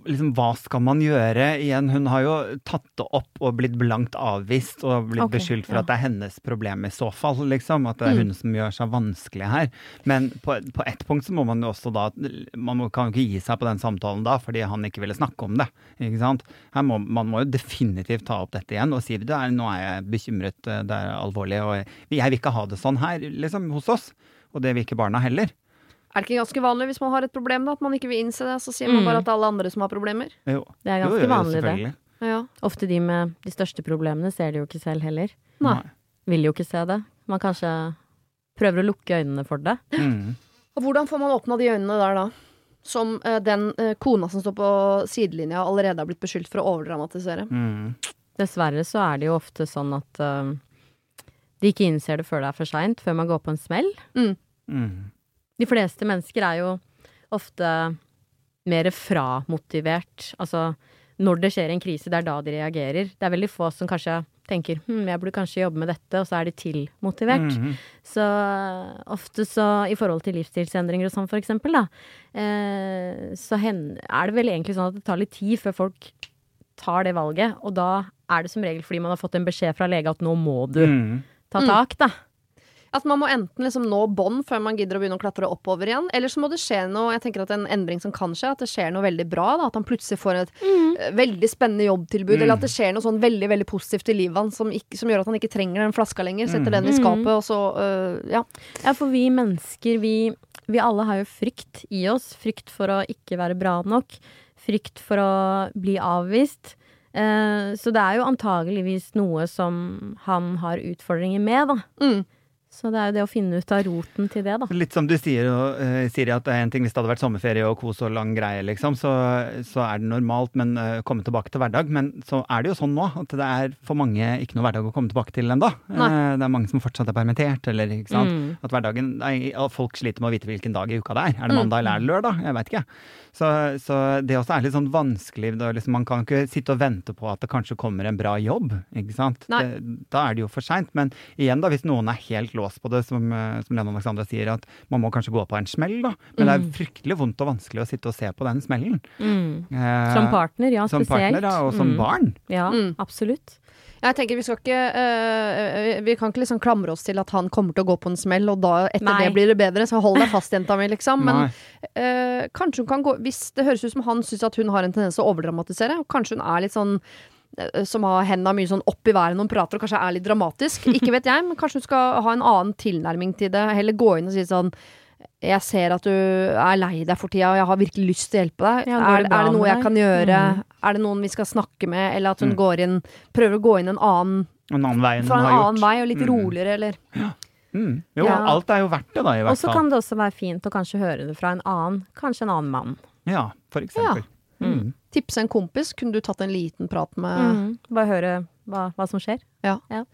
Speaker 3: liksom, hva skal man gjøre? Igjen, hun har jo tatt det opp og blitt blankt avvist og blitt
Speaker 2: okay,
Speaker 3: beskyldt for
Speaker 2: ja.
Speaker 3: at det er hennes problem i så fall, liksom. At det er
Speaker 1: Mm.
Speaker 3: hun som gjør seg vanskelig her. Men på, på ett punkt så må man jo også da Man kan jo ikke gi seg på den samtalen da, fordi han ikke ville snakke om det. Ikke sant? Her må, man må jo definitivt ta opp dette igjen og si er, nå er jeg bekymret, eh, det er alvorlig, og jeg vil ikke ha det sånn her, liksom, hos oss. Og det vil ikke barna heller.
Speaker 1: Er det ikke ganske vanlig hvis man har et problem, da, at man ikke vil innse det? Så sier man
Speaker 2: Mm.
Speaker 1: bare at det er alle andre som har problemer?
Speaker 3: Jo.
Speaker 2: Det er ganske
Speaker 3: jo, jo,
Speaker 2: vanlig, det.
Speaker 1: Ja.
Speaker 2: Ofte de med de største problemene ser det jo ikke selv heller.
Speaker 1: Nei.
Speaker 2: Vil jo ikke se det. Man kanskje prøver å lukke øynene for det.
Speaker 3: Mm.
Speaker 1: Og hvordan får man åpna de øynene der, da? Som uh, den uh, kona som står på sidelinja allerede har blitt beskyldt for å overdramatisere.
Speaker 3: Mm.
Speaker 2: Dessverre så er det jo ofte sånn at uh, de ikke innser det før det er for seint, før man går på en smell.
Speaker 3: Mm.
Speaker 2: De fleste mennesker er jo ofte mer framotivert. Altså når det skjer en krise, det er da de reagerer. Det er veldig få som kanskje tenker hm, jeg burde kanskje jobbe med dette, og så er de tilmotivert.
Speaker 3: Mhm.
Speaker 2: Så eh, ofte så, i forhold til livsstilsendringer og sånn for eksempel, da, eh, så er det vel egentlig sånn at det tar litt tid før folk tar det valget. Og da er det som regel fordi man har fått en beskjed fra lege at nå må du
Speaker 3: Mm.
Speaker 2: ta
Speaker 1: Mm.
Speaker 2: tak, da.
Speaker 1: At man må enten liksom nå bånd før man gidder å begynne å klatre oppover igjen, eller så må det skje noe Jeg tenker at en endring som kan skje, at det skjer noe veldig bra. Da, at han plutselig får et eh, veldig spennende jobbtilbud,
Speaker 3: Mm.
Speaker 1: eller at det skjer noe sånn veldig veldig positivt i livet hans som, som gjør at han ikke trenger den flaska lenger. Setter
Speaker 3: Mm.
Speaker 1: den i
Speaker 2: Mm.
Speaker 1: skapet, og så øh, Ja.
Speaker 2: Ja, for vi mennesker, vi, vi alle har jo frykt i oss. Frykt for å ikke være bra nok. Frykt for å bli avvist. Eh, så det er jo antageligvis noe som han har utfordringer med, da.
Speaker 1: Mm.
Speaker 2: Så det er jo det å finne ut av roten til det, da.
Speaker 3: Litt som du sier, eh, Siri, at det er en ting hvis det hadde vært sommerferie og kos og lang greie, liksom, så, så er det normalt, men uh, komme tilbake til hverdag. Men så er det jo sånn nå at det er for mange ikke noe hverdag å komme tilbake til ennå.
Speaker 1: Uh,
Speaker 3: det er mange som fortsatt er permittert, eller ikke sant.
Speaker 2: Mm.
Speaker 3: At hverdagen nei, Folk sliter med å vite hvilken dag i uka det er. Er det
Speaker 1: Mm.
Speaker 3: mandag eller er det lørdag? Jeg veit ikke. Så, så det også er litt sånn vanskelig. Da, liksom, man kan ikke sitte og vente på at det kanskje kommer en bra jobb. ikke sant? Det, da er det jo for seint. Men igjen, da, hvis noen er helt låst på det, som, eh, som Lene Alexandra sier, at man må kanskje gå på en smell, da. Men det er fryktelig vondt og vanskelig å sitte og se på den smellen.
Speaker 2: Mm.
Speaker 3: Eh,
Speaker 2: Som partner, ja,
Speaker 3: som
Speaker 2: spesielt.
Speaker 3: partner, da, og som
Speaker 2: Mm.
Speaker 3: barn.
Speaker 2: Ja,
Speaker 1: Mm.
Speaker 2: absolutt.
Speaker 1: Jeg tenker Vi skal ikke øh, Vi kan ikke liksom klamre oss til at han kommer til å gå på en smell, og da etter
Speaker 2: Nei.
Speaker 1: det blir det bedre. Så hold deg fast, jenta mi, liksom. Men øh, kanskje hun kan gå Hvis det høres ut som han syns at hun har en tendens til å overdramatisere, og kanskje hun er litt sånn som har hendene mye sånn opp i været når hun prater og kanskje er litt dramatisk. Ikke vet jeg, men kanskje hun skal ha en annen tilnærming til det. Heller gå inn og si sånn jeg ser at du er lei deg for tida, og jeg har virkelig lyst til å hjelpe deg.
Speaker 2: Ja,
Speaker 1: er,
Speaker 2: det
Speaker 1: er det noe jeg kan gjøre?
Speaker 2: Mm.
Speaker 1: Er det noen vi skal snakke med? Eller at hun
Speaker 3: Mm.
Speaker 1: går inn Prøver å gå inn en annen
Speaker 3: En annen vei enn
Speaker 1: fra en annen
Speaker 3: gjort.
Speaker 1: vei, og litt
Speaker 3: Mm.
Speaker 1: roligere, eller
Speaker 3: Mm. Jo,
Speaker 2: Ja.
Speaker 3: alt er jo verdt det, da, i
Speaker 2: Og så kan det også være fint å kanskje høre det fra en annen, kanskje en annen mann.
Speaker 3: Ja, for eksempel. Mm.
Speaker 1: Tipse en kompis. Kunne du tatt en liten prat med
Speaker 2: Mm. Bare høre hva, hva som skjer.
Speaker 1: ja, Men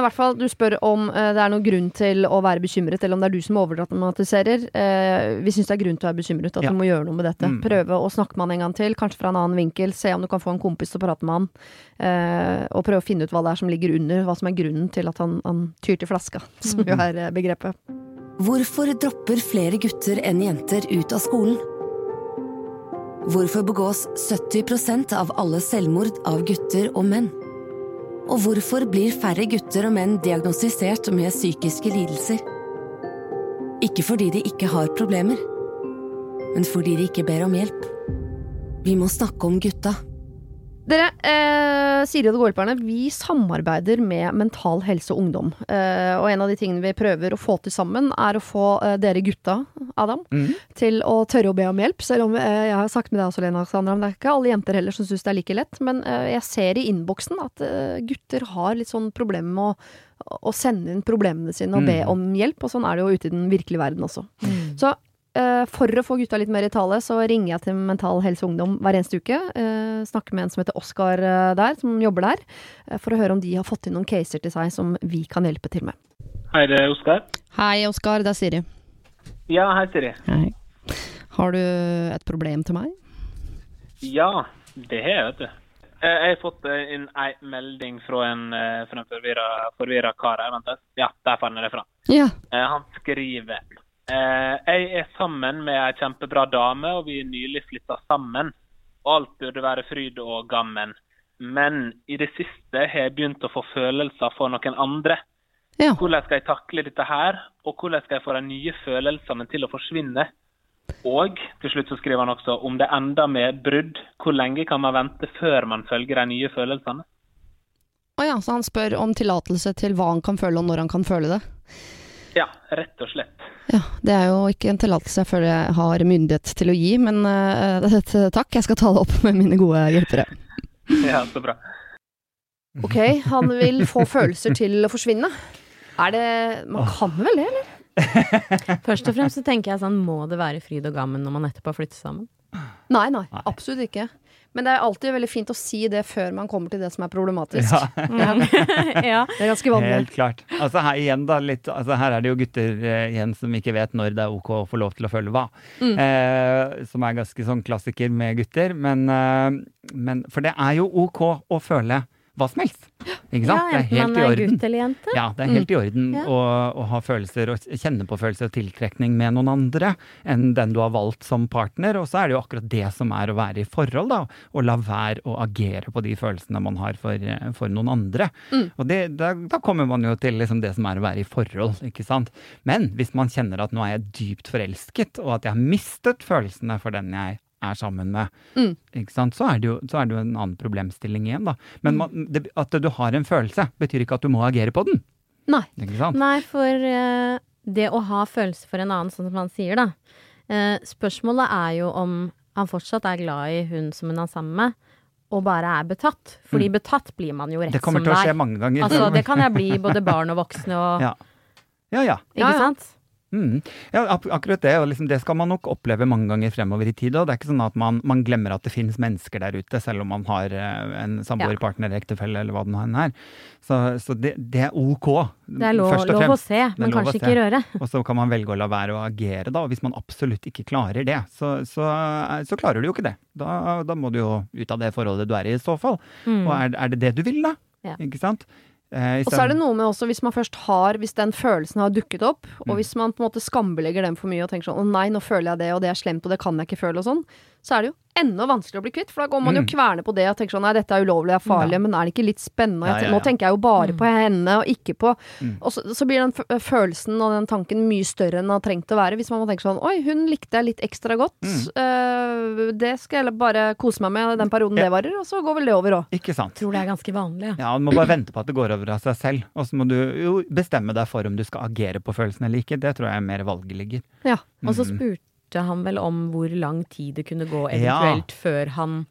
Speaker 1: i hvert fall, du spør om uh, det er noen grunn til å være bekymret, eller om det er du som overdramatiserer. Uh, vi syns det er grunn til å være bekymret, at
Speaker 3: Ja.
Speaker 1: du må gjøre noe med dette.
Speaker 3: Mm.
Speaker 1: Prøve å snakke med han en gang til, kanskje fra en annen vinkel. Se om du kan få en kompis til å prate med han. Uh, og prøve å finne ut hva det er som ligger under, hva som er grunnen til at han, han tyr til flaska, som jo er eh, begrepet.
Speaker 5: Hvorfor dropper flere gutter enn jenter ut av skolen? Hvorfor begås 70% av alle selvmord av gutter og menn? Og hvorfor blir færre gutter og menn diagnostisert med psykiske lidelser? Ikke fordi de ikke har problemer, men fordi de ikke ber om hjelp. Vi må snakke om gutta.
Speaker 1: Dere, eh, Siri og de gode hjelperne, vi samarbeider med Mental Helse og Ungdom. Eh, og en av de tingene vi prøver å få til sammen, er å få eh, dere gutta, Adam,
Speaker 3: Mm.
Speaker 1: til å tørre å be om hjelp. Selv om eh, jeg har sagt med deg også, Lena Alexandra, men det er ikke alle jenter heller som syns det er like lett. Men eh, jeg ser i innboksen at eh, gutter har litt sånn problemer med å, å sende inn problemene sine og be
Speaker 3: Mm.
Speaker 1: om hjelp, og sånn er det jo ute i den virkelige verden også. Så eh, for å få gutta litt mer i tale, så ringer jeg til Mental Helse Ungdom hver eneste uke. eh, snakker med en som heter Oskar eh, der, som jobber der, eh, for å høre om de har fått inn noen caser til seg som vi kan hjelpe til med.
Speaker 6: Hei, det er Oskar.
Speaker 1: Hei, Oskar. Det er Siri.
Speaker 6: Ja, hei, Siri.
Speaker 1: Hei. Har du et problem til meg?
Speaker 6: Ja, det har jeg, vet du. Eh, Jeg har fått eh, inn ei melding fra en, eh, fra en forvirra, forvirra kar her. Vent litt. Ja, der fant jeg det fra.
Speaker 1: Ja.
Speaker 6: Eh, Han skriver Eh, jeg er sammen med ei kjempebra dame, og vi er nylig flytta sammen. Alt burde være fryd og gammen. Men i det siste har jeg begynt å få følelser for noen andre.
Speaker 1: Ja.
Speaker 6: Hvordan skal jeg takle dette her, og hvordan skal jeg få de nye følelsene til å forsvinne? Og til slutt så skriver han også om det ender med brudd, hvor lenge kan man vente før man følger de nye følelsene?
Speaker 1: Å ja, så han spør om tillatelse til hva han kan føle, og når han kan føle det.
Speaker 6: Ja, rett og slett.
Speaker 1: Ja, det er jo ikke en tillatelse jeg føler jeg har myndighet til å gi, men uh, takk, jeg skal ta det opp med mine gode hjelpere.
Speaker 6: Ja, så bra.
Speaker 1: Ok, han vil få følelser til å forsvinne. Er det Man kan vel det, eller?
Speaker 2: Først og fremst så tenker jeg sånn, må det være fryd og gammen når man nettopp har flyttet sammen?
Speaker 1: Nei, nei, absolutt ikke. Men det er alltid veldig fint å si det før man kommer til det som er problematisk.
Speaker 3: Ja,
Speaker 2: ja.
Speaker 1: Det er ganske vanlig.
Speaker 3: helt klart. Altså her igjen da, litt, altså her er det jo gutter eh, igjen som ikke vet når det er ok å få lov til å føle hva.
Speaker 1: Mm.
Speaker 3: Eh, som er ganske sånn klassiker med gutter. Men, eh, men For det er jo ok å føle hva som helst. Ikke sant?
Speaker 2: Ja, enten man er gutt eller jente.
Speaker 3: Ja, det er helt i orden
Speaker 2: Ja.
Speaker 3: å, å ha følelser og kjenne på følelser og tiltrekning med noen andre enn den du har valgt som partner. Og så er det jo akkurat det som er å være i forhold, da. Å la være å agere på de følelsene man har for, for noen andre. Og det, da, da kommer man jo til liksom det som er å være i forhold, ikke sant. Men hvis man kjenner at nå er jeg dypt forelsket, og at jeg har mistet følelsene for den jeg er sammen med,
Speaker 1: Mm.
Speaker 3: ikke sant? Så, er det jo, så er det jo en annen problemstilling igjen, da. Men man, det, at du har en følelse, betyr ikke at du må agere på den.
Speaker 1: Nei.
Speaker 3: Ikke sant?
Speaker 2: Nei, for uh, det å ha følelse for en annen, sånn som han sier, da. Uh, spørsmålet er jo om han fortsatt er glad i hun som hun er sammen med, og bare er betatt. Fordi betatt blir man jo rett
Speaker 3: som Det kommer
Speaker 2: som
Speaker 3: til å
Speaker 2: det
Speaker 3: skje
Speaker 2: er.
Speaker 3: mange ganger.
Speaker 2: Altså, det kan jeg bli både barn og voksne og
Speaker 3: Ja. Ja, ja.
Speaker 2: Ikke
Speaker 1: Ja, ja.
Speaker 2: sant?
Speaker 3: Mm. ja ak akkurat det. Og liksom, det skal man nok oppleve mange ganger fremover i tid. Og det er ikke sånn at man, man glemmer at det finnes mennesker der ute, selv om man har eh, en samboerpartner,
Speaker 2: Ja.
Speaker 3: ektefelle eller hva det nå enn er. Så, så det, det er ok.
Speaker 2: Det er lov, lov å se, men kanskje
Speaker 3: se.
Speaker 2: ikke røre.
Speaker 3: Og så kan man velge å la være å agere, da. Og hvis man absolutt ikke klarer det, så, så, så klarer du jo ikke det. Da, da må du jo ut av det forholdet du er i i så fall.
Speaker 2: Mm.
Speaker 3: Og er, er det det du vil, da?
Speaker 2: Ja.
Speaker 3: Ikke sant? Eh,
Speaker 1: Og så er det noe med også hvis man først har Hvis den følelsen har dukket opp, og
Speaker 3: Mm.
Speaker 1: hvis man på en måte skambelegger den for mye og tenker sånn 'Å nei, nå føler jeg det, og det er slemt, og det kan jeg ikke føle', og sånn, så er det jo enda vanskeligere å bli kvitt. For da går man jo
Speaker 3: Mm.
Speaker 1: kverner på det og tenker sånn 'Nei, dette er ulovlig, det er farlig',
Speaker 3: Ja.
Speaker 1: men er det ikke litt spennende?
Speaker 3: Ja,
Speaker 1: Jeg
Speaker 3: ja,
Speaker 1: Nå tenker jeg jo bare på henne, og ikke på
Speaker 3: Mm.
Speaker 1: Og så, så blir den f- følelsen og den tanken mye større enn den har trengt å være. Hvis man må tenke sånn 'Oi, hun likte jeg litt ekstra godt', eh, det skal jeg bare kose meg med den perioden
Speaker 3: Ja.
Speaker 1: det varer, og så går vel det over òg.
Speaker 3: Ikke sant?
Speaker 2: Tror det er ganske vanlig, ja.
Speaker 3: Ja, Du må bare vente på at det går over av seg selv. Og så må du jo bestemme deg for om du skal agere på følelsen eller ikke. Det tror jeg er mer valget ligger.
Speaker 1: Ja.
Speaker 2: Og så
Speaker 3: Mm.
Speaker 2: Spurte han vel om hvor lang tid det kunne gå
Speaker 3: Ja.
Speaker 2: eventuelt før han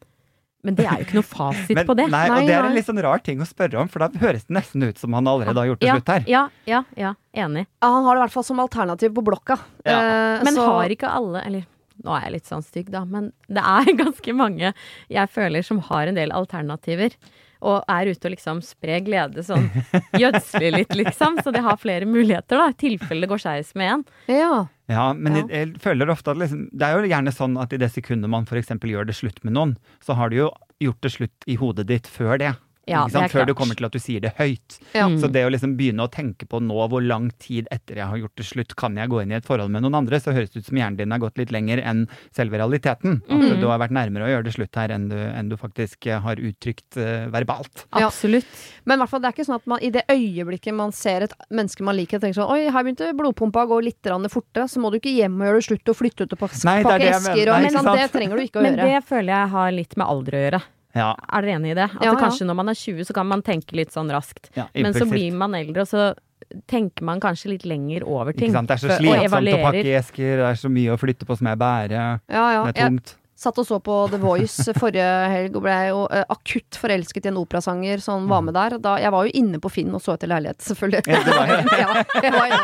Speaker 2: Men det er jo ikke noe fasit
Speaker 3: Men,
Speaker 2: på det.
Speaker 3: Nei,
Speaker 1: Nei,
Speaker 3: og det er en litt sånn rar ting å spørre om, for da høres det nesten ut som han allerede har gjort det
Speaker 2: ja,
Speaker 3: slutt her.
Speaker 2: Ja, ja, ja, enig.
Speaker 1: Ja, han har det i hvert fall som alternativ på blokka.
Speaker 3: Ja.
Speaker 1: Eh,
Speaker 2: Men
Speaker 1: så-
Speaker 2: har ikke alle Eller nå er jeg litt sånn stygg, da, men det er ganske mange jeg føler som har en del alternativer. Og er ute og liksom sprer glede sånn gjødsler litt, liksom. Så de har flere muligheter, da, i tilfelle det går skeis med en.
Speaker 1: Ja.
Speaker 3: Ja, men
Speaker 1: Ja.
Speaker 3: Jeg, jeg føler ofte at liksom, det er jo gjerne sånn at i det sekundet man f.eks. gjør det slutt med noen, så har du jo gjort det slutt i hodet ditt før det.
Speaker 2: Ja,
Speaker 3: ikke
Speaker 2: det
Speaker 3: sant? Før du kommer til at du sier det høyt.
Speaker 1: Ja.
Speaker 2: Mm.
Speaker 3: Så det å liksom begynne å tenke på nå hvor lang tid etter jeg har gjort det slutt, kan jeg gå inn i et forhold med noen andre, så høres det ut som hjernen din har gått litt lenger enn selve realiteten. At
Speaker 2: Mm.
Speaker 3: du har vært nærmere å gjøre det slutt her enn du, enn du faktisk eh, har uttrykt uh, verbalt.
Speaker 1: Ja.
Speaker 2: Absolutt.
Speaker 1: Men i hvert fall, det er ikke sånn at man i det øyeblikket man ser et menneske man liker, tenker sånn Oi, her begynte blodpumpa å gå litt fortere, så må du ikke hjem og gjøre det slutt og flytte ut og pakke,
Speaker 3: Nei, det er
Speaker 1: pakke esker og
Speaker 3: Nei,
Speaker 1: men, sånn, Det trenger du ikke å
Speaker 2: Men
Speaker 1: gjøre.
Speaker 2: det føler jeg har litt med alder å gjøre.
Speaker 3: Ja,
Speaker 2: Er dere enig i det? At
Speaker 1: Ja,
Speaker 2: det
Speaker 1: ja.
Speaker 2: kanskje når man er 20, så kan man tenke litt sånn raskt.
Speaker 3: ja
Speaker 2: Men så blir man eldre, og så tenker man kanskje litt lenger over ting.
Speaker 3: Ikke sant? Det er så slitsomt å pakke i esker, det er så mye å flytte på som jeg bærer.
Speaker 1: Ja, ja.
Speaker 3: Det er
Speaker 1: Jeg
Speaker 3: tungt.
Speaker 1: Satt og så på The Voice forrige helg og ble jo eh, akutt forelsket i en operasanger som var med der. Da, jeg var jo inne på Finn og så etter leilighet, selvfølgelig.
Speaker 3: Ja, det var jeg.
Speaker 1: ja, jeg var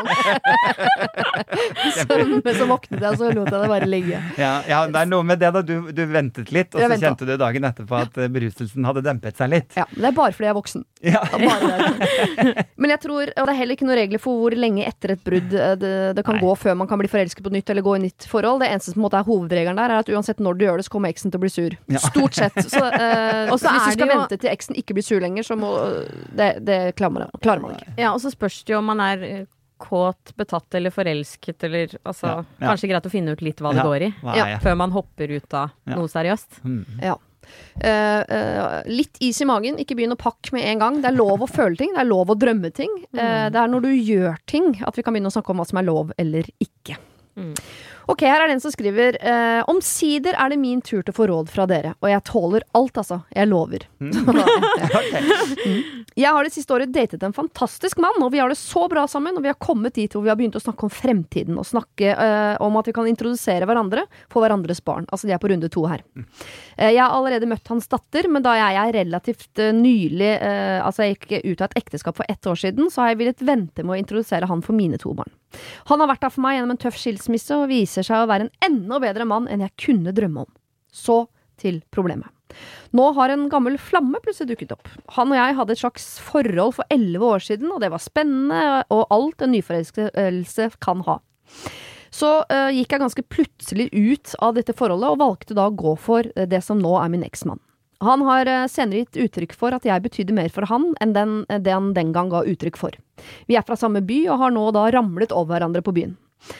Speaker 1: så, men så våknet jeg, og så lot jeg det bare ligge.
Speaker 3: Ja, ja, det er noe med det da. Du, du ventet litt, og
Speaker 1: Jeg
Speaker 3: så
Speaker 1: ventet.
Speaker 3: kjente du dagen etterpå at eh, beruselsen hadde dempet seg litt.
Speaker 1: Ja, det er bare fordi jeg er voksen.
Speaker 3: Ja.
Speaker 1: Men jeg tror, og det er heller ikke noen regler for hvor lenge etter et brudd eh, det, det kan
Speaker 3: Nei.
Speaker 1: gå før man kan bli forelsket på nytt eller gå i nytt forhold. Det eneste som på en måte er hovedregelen der, er at uansett når du gjør det, så kommer eksen til å bli sur.
Speaker 3: Ja.
Speaker 1: Stort sett. Så, eh,
Speaker 2: Og så
Speaker 1: hvis du skal
Speaker 2: jo-
Speaker 1: vente til eksen ikke blir sur lenger, så må Det, det klarer, man, klarer man ikke.
Speaker 2: Ja, og så spørs det jo om man er eh, kåt, betatt eller forelsket, eller altså
Speaker 3: Ja, ja.
Speaker 2: Kanskje greit å finne ut litt hva det
Speaker 3: Ja,
Speaker 2: går i.
Speaker 1: Ja.
Speaker 2: Før man hopper ut av
Speaker 3: Ja.
Speaker 2: noe seriøst.
Speaker 3: Mm.
Speaker 1: Ja. Uh, uh, litt is i magen, ikke begynn å pakke med en gang. Det er lov å føle ting, det er lov å drømme ting. Eh, det er når du gjør ting at vi kan begynne å snakke om hva som er lov eller ikke.
Speaker 2: Mm.
Speaker 1: Ok, her er det en som skriver eh, Omsider er det min tur til å få råd fra dere, og jeg tåler alt, altså. Jeg lover. Jeg har det siste året datet en fantastisk mann, og vi har det så bra sammen. Og vi har kommet dit hvor vi har begynt å snakke om fremtiden, og snakke eh, om at vi kan introdusere hverandre for hverandres barn. Altså de er på runde to her. Eh, jeg har allerede møtt hans datter, men da jeg er relativt eh, nylig eh, Altså jeg gikk ut av et ekteskap for ett år siden, så har jeg villet vente med å introdusere han for mine to barn. Han har vært der for meg gjennom en tøff skilsmisse, og viser seg å være en enda bedre mann enn jeg kunne drømme om. Så til problemet. Nå har en gammel flamme plutselig dukket opp. Han og jeg hadde et slags forhold for elleve år siden, og det var spennende, og alt en nyforelskelse kan ha. Så uh, gikk jeg ganske plutselig ut av dette forholdet, og valgte da å gå for eh, det som nå er min eksmann. Han har eh, senere gitt uttrykk for at jeg betydde mer for han enn den, eh, det han den gang ga uttrykk for. Vi er fra samme by, og har nå da ramlet over hverandre på byen.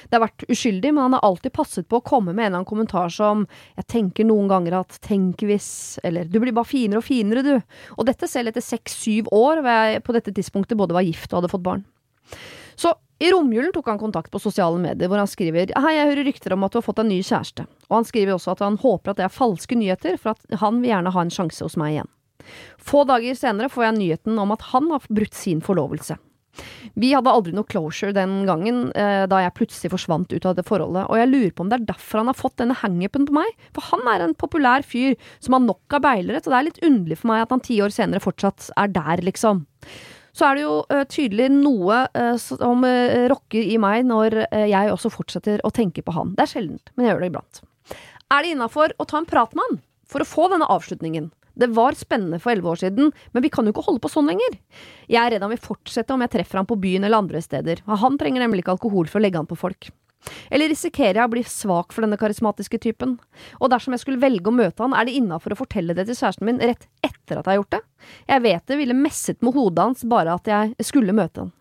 Speaker 1: Det har vært uskyldig, men han har alltid passet på å komme med en eller annen kommentar som 'jeg tenker noen ganger at tenk hvis', eller 'du blir bare finere og finere, du'. Og dette selv etter seks-syv år, hvor jeg på dette tidspunktet både var gift og hadde fått barn. Så i romjulen tok han kontakt på sosiale medier, hvor han skriver Hei, jeg hører rykter om at du har fått en ny kjæreste. Og han skriver også at han håper at det er falske nyheter, for at han vil gjerne ha en sjanse hos meg igjen. Få dager senere får jeg nyheten om at han har brutt sin forlovelse. Vi hadde aldri noe closure den gangen, eh, da jeg plutselig forsvant ut av det forholdet, og jeg lurer på om det er derfor han har fått denne hangupen på meg, for han er en populær fyr som har nok av beilere, så det er litt underlig for meg at han ti år senere fortsatt er der, liksom. Så er det jo eh, tydelig noe eh, som eh, rokker i meg når jeg også fortsetter å tenke på han. Det er sjeldent, men jeg gjør det iblant. Er det innafor å ta en prat med han for å få denne avslutningen? Det var spennende for elleve år siden, men vi kan jo ikke holde på sånn lenger. Jeg er redd han vil fortsette om jeg treffer han på byen eller andre steder. Han trenger nemlig ikke alkohol for å legge an på folk. Eller risikerer jeg å bli svak for denne karismatiske typen? Og dersom jeg skulle velge å møte han, er det innafor å fortelle det til kjæresten min rett etter at jeg har gjort det? Jeg vet det ville messet med hodet hans bare at jeg skulle møte han.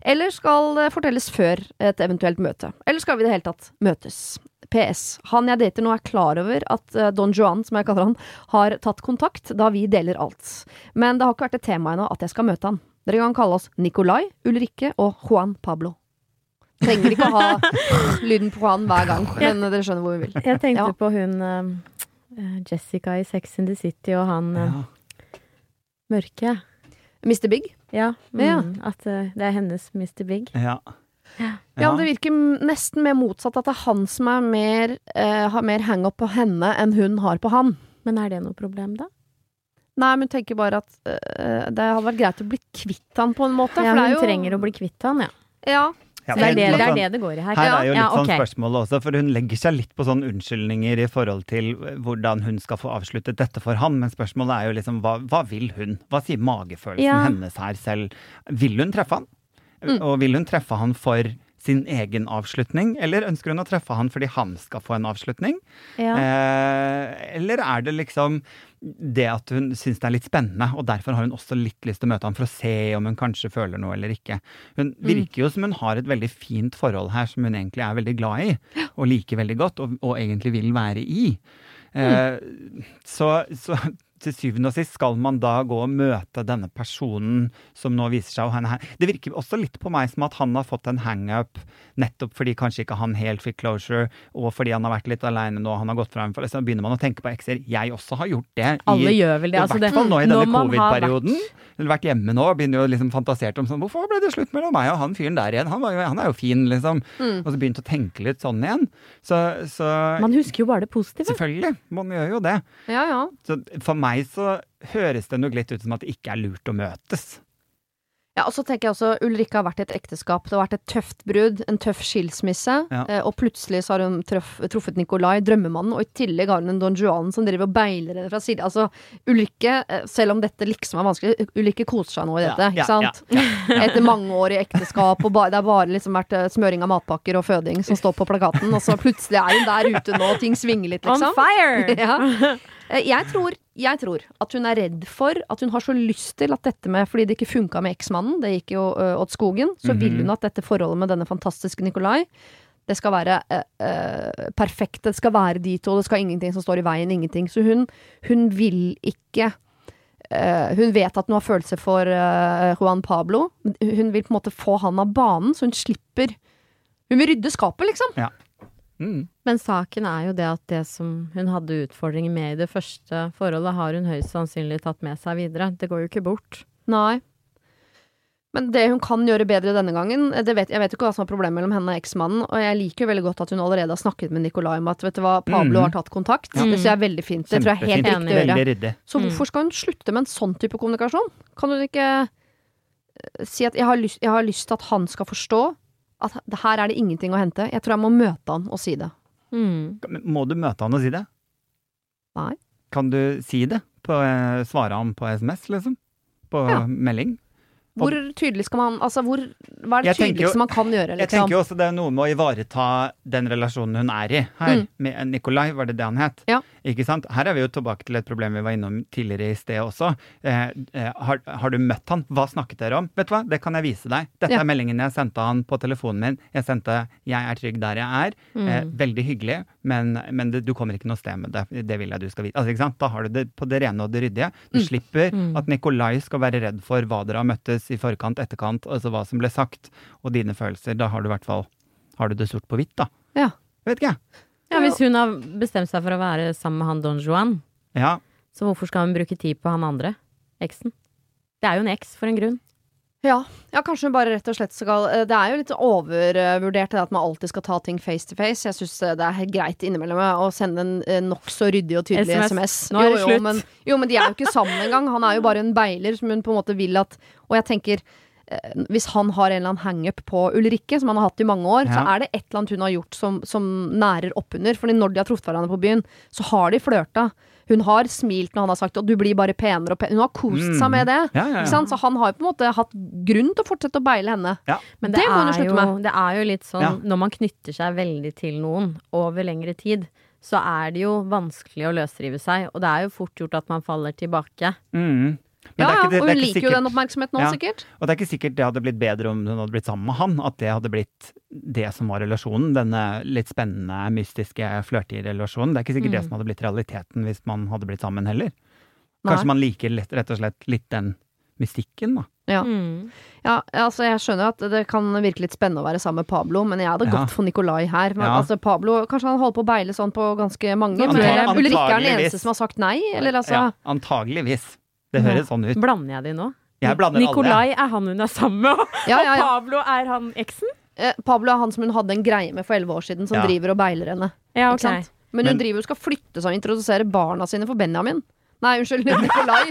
Speaker 1: Eller skal det fortelles før et eventuelt møte? Eller skal vi i det hele tatt møtes? PS. Han jeg dater nå er klar over at eh, Don Juan, som jeg kaller han, har tatt kontakt, da vi deler alt. Men det har ikke vært et tema ennå at jeg skal møte han. Dere kan kalle oss Nicolai, Ulrikke og Juan Pablo. Trenger ikke å ha lyden på han hver gang, men dere skjønner hvor vi vil.
Speaker 2: Jeg tenkte
Speaker 1: Ja.
Speaker 2: på hun uh, Jessica i Sex in the City og han uh,
Speaker 3: Ja.
Speaker 2: mørke.
Speaker 1: Mr. Big?
Speaker 2: Ja, mm,
Speaker 1: Ja.
Speaker 2: At uh, det er hennes Mr. Big.
Speaker 3: Ja.
Speaker 2: Ja.
Speaker 1: Ja, det virker nesten mer motsatt, at det er han som er mer, uh, har mer hang-up på henne enn hun har på han.
Speaker 2: Men er det noe problem, da?
Speaker 1: Nei, men tenker bare at uh, det hadde vært greit å bli kvitt han på en måte.
Speaker 2: Ja,
Speaker 1: for det
Speaker 2: hun
Speaker 1: er jo
Speaker 2: trenger å bli kvitt han, ja.
Speaker 1: Ja.
Speaker 3: Ja,
Speaker 2: Det er det, det
Speaker 3: sånn-
Speaker 2: er det det går i her.
Speaker 3: Her er jo litt
Speaker 2: ja,
Speaker 3: sånn
Speaker 2: ok.
Speaker 3: spørsmål også, for hun legger seg litt på sånn unnskyldninger i forhold til hvordan hun skal få avsluttet dette for han, men spørsmålet er jo liksom hva, hva vil hun? Hva sier magefølelsen
Speaker 2: Ja.
Speaker 3: hennes her selv? Vil hun treffe han?
Speaker 1: Mm.
Speaker 3: Og vil hun treffe han for sin egen avslutning, eller ønsker hun å treffe han fordi han skal få en avslutning?
Speaker 2: Ja.
Speaker 3: Eh, eller er det liksom det at hun syns det er litt spennende, og derfor har hun også litt lyst til å møte ham for å se om hun kanskje føler noe eller ikke. Hun virker jo som hun har et veldig fint forhold her som hun egentlig er veldig glad i, og liker veldig godt, og, og egentlig vil være i. Eh, så, så til syvende og sist skal man da gå og møte denne personen som nå viser seg å ha en hang... Det virker også litt på meg som at han har fått en hangup nettopp fordi kanskje ikke han helt fikk closure, og fordi han har vært litt aleine nå, han har gått fra en Så begynner man å tenke på ekser. Jeg også har gjort det.
Speaker 2: Alle gjør vel det.
Speaker 3: I
Speaker 2: Altså,
Speaker 3: hvert fall nå i denne covid-perioden. Eller vært hjemme nå og begynner jo liksom fantasert om sånn Hvorfor ble det slutt mellom meg og han fyren der igjen? Han, jo, han er jo fin, liksom.
Speaker 1: Mm.
Speaker 3: Og så begynt å tenke litt sånn igjen. Så, så
Speaker 2: Man husker jo bare det positive.
Speaker 3: Selvfølgelig. Man gjør jo det.
Speaker 1: Ja, ja.
Speaker 3: Så for meg så høres det nok litt ut som at det ikke er lurt å møtes.
Speaker 1: Ja, og så tenker jeg også Ulrikke har vært i et ekteskap. Det har vært et tøft brudd, en tøff skilsmisse.
Speaker 3: Ja.
Speaker 1: Eh, og plutselig så har hun trøff, truffet Nikolai, drømmemannen, og i tillegg har hun en Don Juan som driver og beiler henne fra siden. Altså, Ulrikke, eh, selv om dette liksom er vanskelig, Ulrikke koser seg nå i dette, ikke sant? Etter mange år i ekteskap, og ba, det har bare liksom vært eh, smøring av matpakker og føding som står på plakaten, og så plutselig er hun der ute nå, og ting svinger litt, liksom.
Speaker 2: On fire!
Speaker 1: Ja. Jeg tror jeg tror at hun er redd for at hun har så lyst til at dette med Fordi det ikke funka med eksmannen, det gikk jo ø, åt skogen, så vil hun at dette forholdet med denne fantastiske Nikolai det skal være eh, perfekt. Det skal være de to. Det skal ingenting som står i veien. Ingenting. Så hun, hun vil ikke Hun vet at hun har følelser for Juan Pablo. Hun vil på en måte få han av banen, så hun slipper Hun vil rydde skapet, liksom.
Speaker 3: Mm.
Speaker 2: Men saken er jo det at det som hun hadde utfordringer med i det første forholdet, har hun høyst sannsynlig tatt med seg videre. Det går jo ikke bort.
Speaker 1: Nei. Men det hun kan gjøre bedre denne gangen det vet, Jeg vet ikke hva som er problemet mellom henne og eksmannen, og jeg liker jo veldig godt at hun allerede har snakket med Nikolai om at vet du hva, Pablo
Speaker 3: mm.
Speaker 1: har tatt kontakt.
Speaker 2: Ja.
Speaker 1: Det syns jeg er veldig fint. Det tror jeg er helt
Speaker 3: Kjempefint.
Speaker 1: riktig å gjøre. Så
Speaker 2: Mm.
Speaker 1: hvorfor skal hun slutte med en sånn type kommunikasjon? Kan hun ikke eh, si at jeg har, lyst, jeg har lyst til at han skal forstå at her er det ingenting å hente. Jeg tror jeg må møte han og si det.
Speaker 2: Mm.
Speaker 3: Må du møte han og si det?
Speaker 1: Nei.
Speaker 3: Kan du si det? På, eh, svare han på SMS, liksom? På
Speaker 1: Ja.
Speaker 3: melding?
Speaker 1: Hvor tydelig skal man Altså, hvor, hva er det
Speaker 3: jo-
Speaker 1: tydeligste man kan gjøre, Liksom?
Speaker 3: Jeg
Speaker 1: liksom?
Speaker 3: tenker jo også det er noe med å ivareta den relasjonen hun er i her.
Speaker 1: Mm.
Speaker 3: Med Nikolai, var det det han het?
Speaker 1: Ja.
Speaker 3: Ikke sant? Her er vi jo tilbake til et problem vi var innom tidligere i sted også. Eh, eh, har, har du møtt han? Hva snakket dere om? Vet du hva, det kan jeg vise deg. Dette
Speaker 1: Ja.
Speaker 3: er meldingen jeg sendte han på telefonen min. Jeg sendte 'Jeg er trygg der jeg er'. Eh,
Speaker 2: Mm.
Speaker 3: veldig hyggelig, men, men det, du kommer ikke noe sted med det. Det vil jeg du skal vite. Altså, ikke sant? Da har du det på det rene og det ryddige. Du
Speaker 1: Mm.
Speaker 3: slipper
Speaker 2: Mm.
Speaker 3: at Nikolai skal være redd for hva dere har møttes i forkant, etterkant, altså hva som ble sagt, og dine følelser. Da har du i hvert fall har du det sort på hvitt, da.
Speaker 1: Ja.
Speaker 3: Vet ikke jeg.
Speaker 2: Ja, hvis hun har bestemt seg for å være sammen med han Don Juan,
Speaker 3: Ja.
Speaker 2: så hvorfor skal hun bruke tid på han andre? Eksen. Det er jo en eks for en grunn.
Speaker 1: Ja. ja, kanskje hun bare rett og slett skal eh, Det er jo litt overvurdert det at man alltid skal ta ting face to face. Jeg syns det er greit innimellom å sende en eh, nokså ryddig og tydelig
Speaker 2: SMS.
Speaker 1: SMS.
Speaker 2: Nå er det
Speaker 1: jo,
Speaker 2: slutt.
Speaker 1: Jo, men, jo, men de er jo ikke sammen engang. Han er jo bare en beiler som hun på en måte vil at Og jeg tenker eh, hvis han har en eller annen hangup på Ulrikke, som han har hatt i mange år, så er det et eller annet hun har gjort som, som nærer oppunder. Fordi når de har truffet hverandre på byen, så har de flørta. Hun har smilt når han har sagt at du blir bare penere og penere. Hun har kost seg
Speaker 3: Mm.
Speaker 1: med det.
Speaker 3: Ja, ja, ja.
Speaker 1: Ikke sant? Så han har jo på en måte hatt grunn til å fortsette å beile henne.
Speaker 2: Men
Speaker 1: Det
Speaker 2: det,
Speaker 1: må hun jo
Speaker 2: er
Speaker 1: slutte
Speaker 2: jo,
Speaker 1: med.
Speaker 2: det er jo litt sånn
Speaker 3: Ja.
Speaker 2: når man knytter seg veldig til noen over lengre tid, så er det jo vanskelig å løsrive seg, og det er jo fort gjort at man faller tilbake.
Speaker 3: Mm. Men
Speaker 1: Ja,
Speaker 3: det er ikke, det,
Speaker 1: og
Speaker 3: det er
Speaker 1: hun
Speaker 3: ikke
Speaker 1: liker jo den oppmerksomheten nå,
Speaker 3: Ja.
Speaker 1: sikkert.
Speaker 3: Og det er ikke sikkert det hadde blitt bedre om hun hadde blitt sammen med han. At det hadde blitt det som var relasjonen. Denne litt spennende, mystiske, flørtige relasjonen. Det er ikke sikkert det
Speaker 2: Mm.
Speaker 3: som hadde blitt realiteten hvis man hadde blitt sammen heller.
Speaker 1: Nei.
Speaker 3: Kanskje man liker litt, rett og slett litt den mystikken, da.
Speaker 1: Ja.
Speaker 2: Mm.
Speaker 1: Ja, altså jeg skjønner at det kan virke litt spennende å være sammen med Pablo, men jeg hadde
Speaker 3: Ja.
Speaker 1: gått for Nikolai her. Men,
Speaker 3: Ja.
Speaker 1: altså Pablo, Kanskje han holder på å beile sånn på ganske mange.
Speaker 2: Antag
Speaker 1: men Ulrikke er den eneste som har sagt nei, eller altså
Speaker 3: Ja, antageligvis. Det høres sånn ut.
Speaker 2: Blander jeg de nå?
Speaker 3: Jeg blander alle.
Speaker 2: Nikolai er han hun er sammen med, og
Speaker 1: Ja, ja, og
Speaker 2: Pablo er han eksen?
Speaker 1: Eh, Pablo er han som hun hadde en greie med for elleve år siden, som
Speaker 3: Ja.
Speaker 1: driver og beiler henne.
Speaker 2: Ja,
Speaker 1: Ikke
Speaker 2: ok.
Speaker 1: sant? Men hun
Speaker 3: Men-
Speaker 1: driver og skal flytte seg og introdusere barna sine for Benjamin. Nei, unnskyld, Nikolai.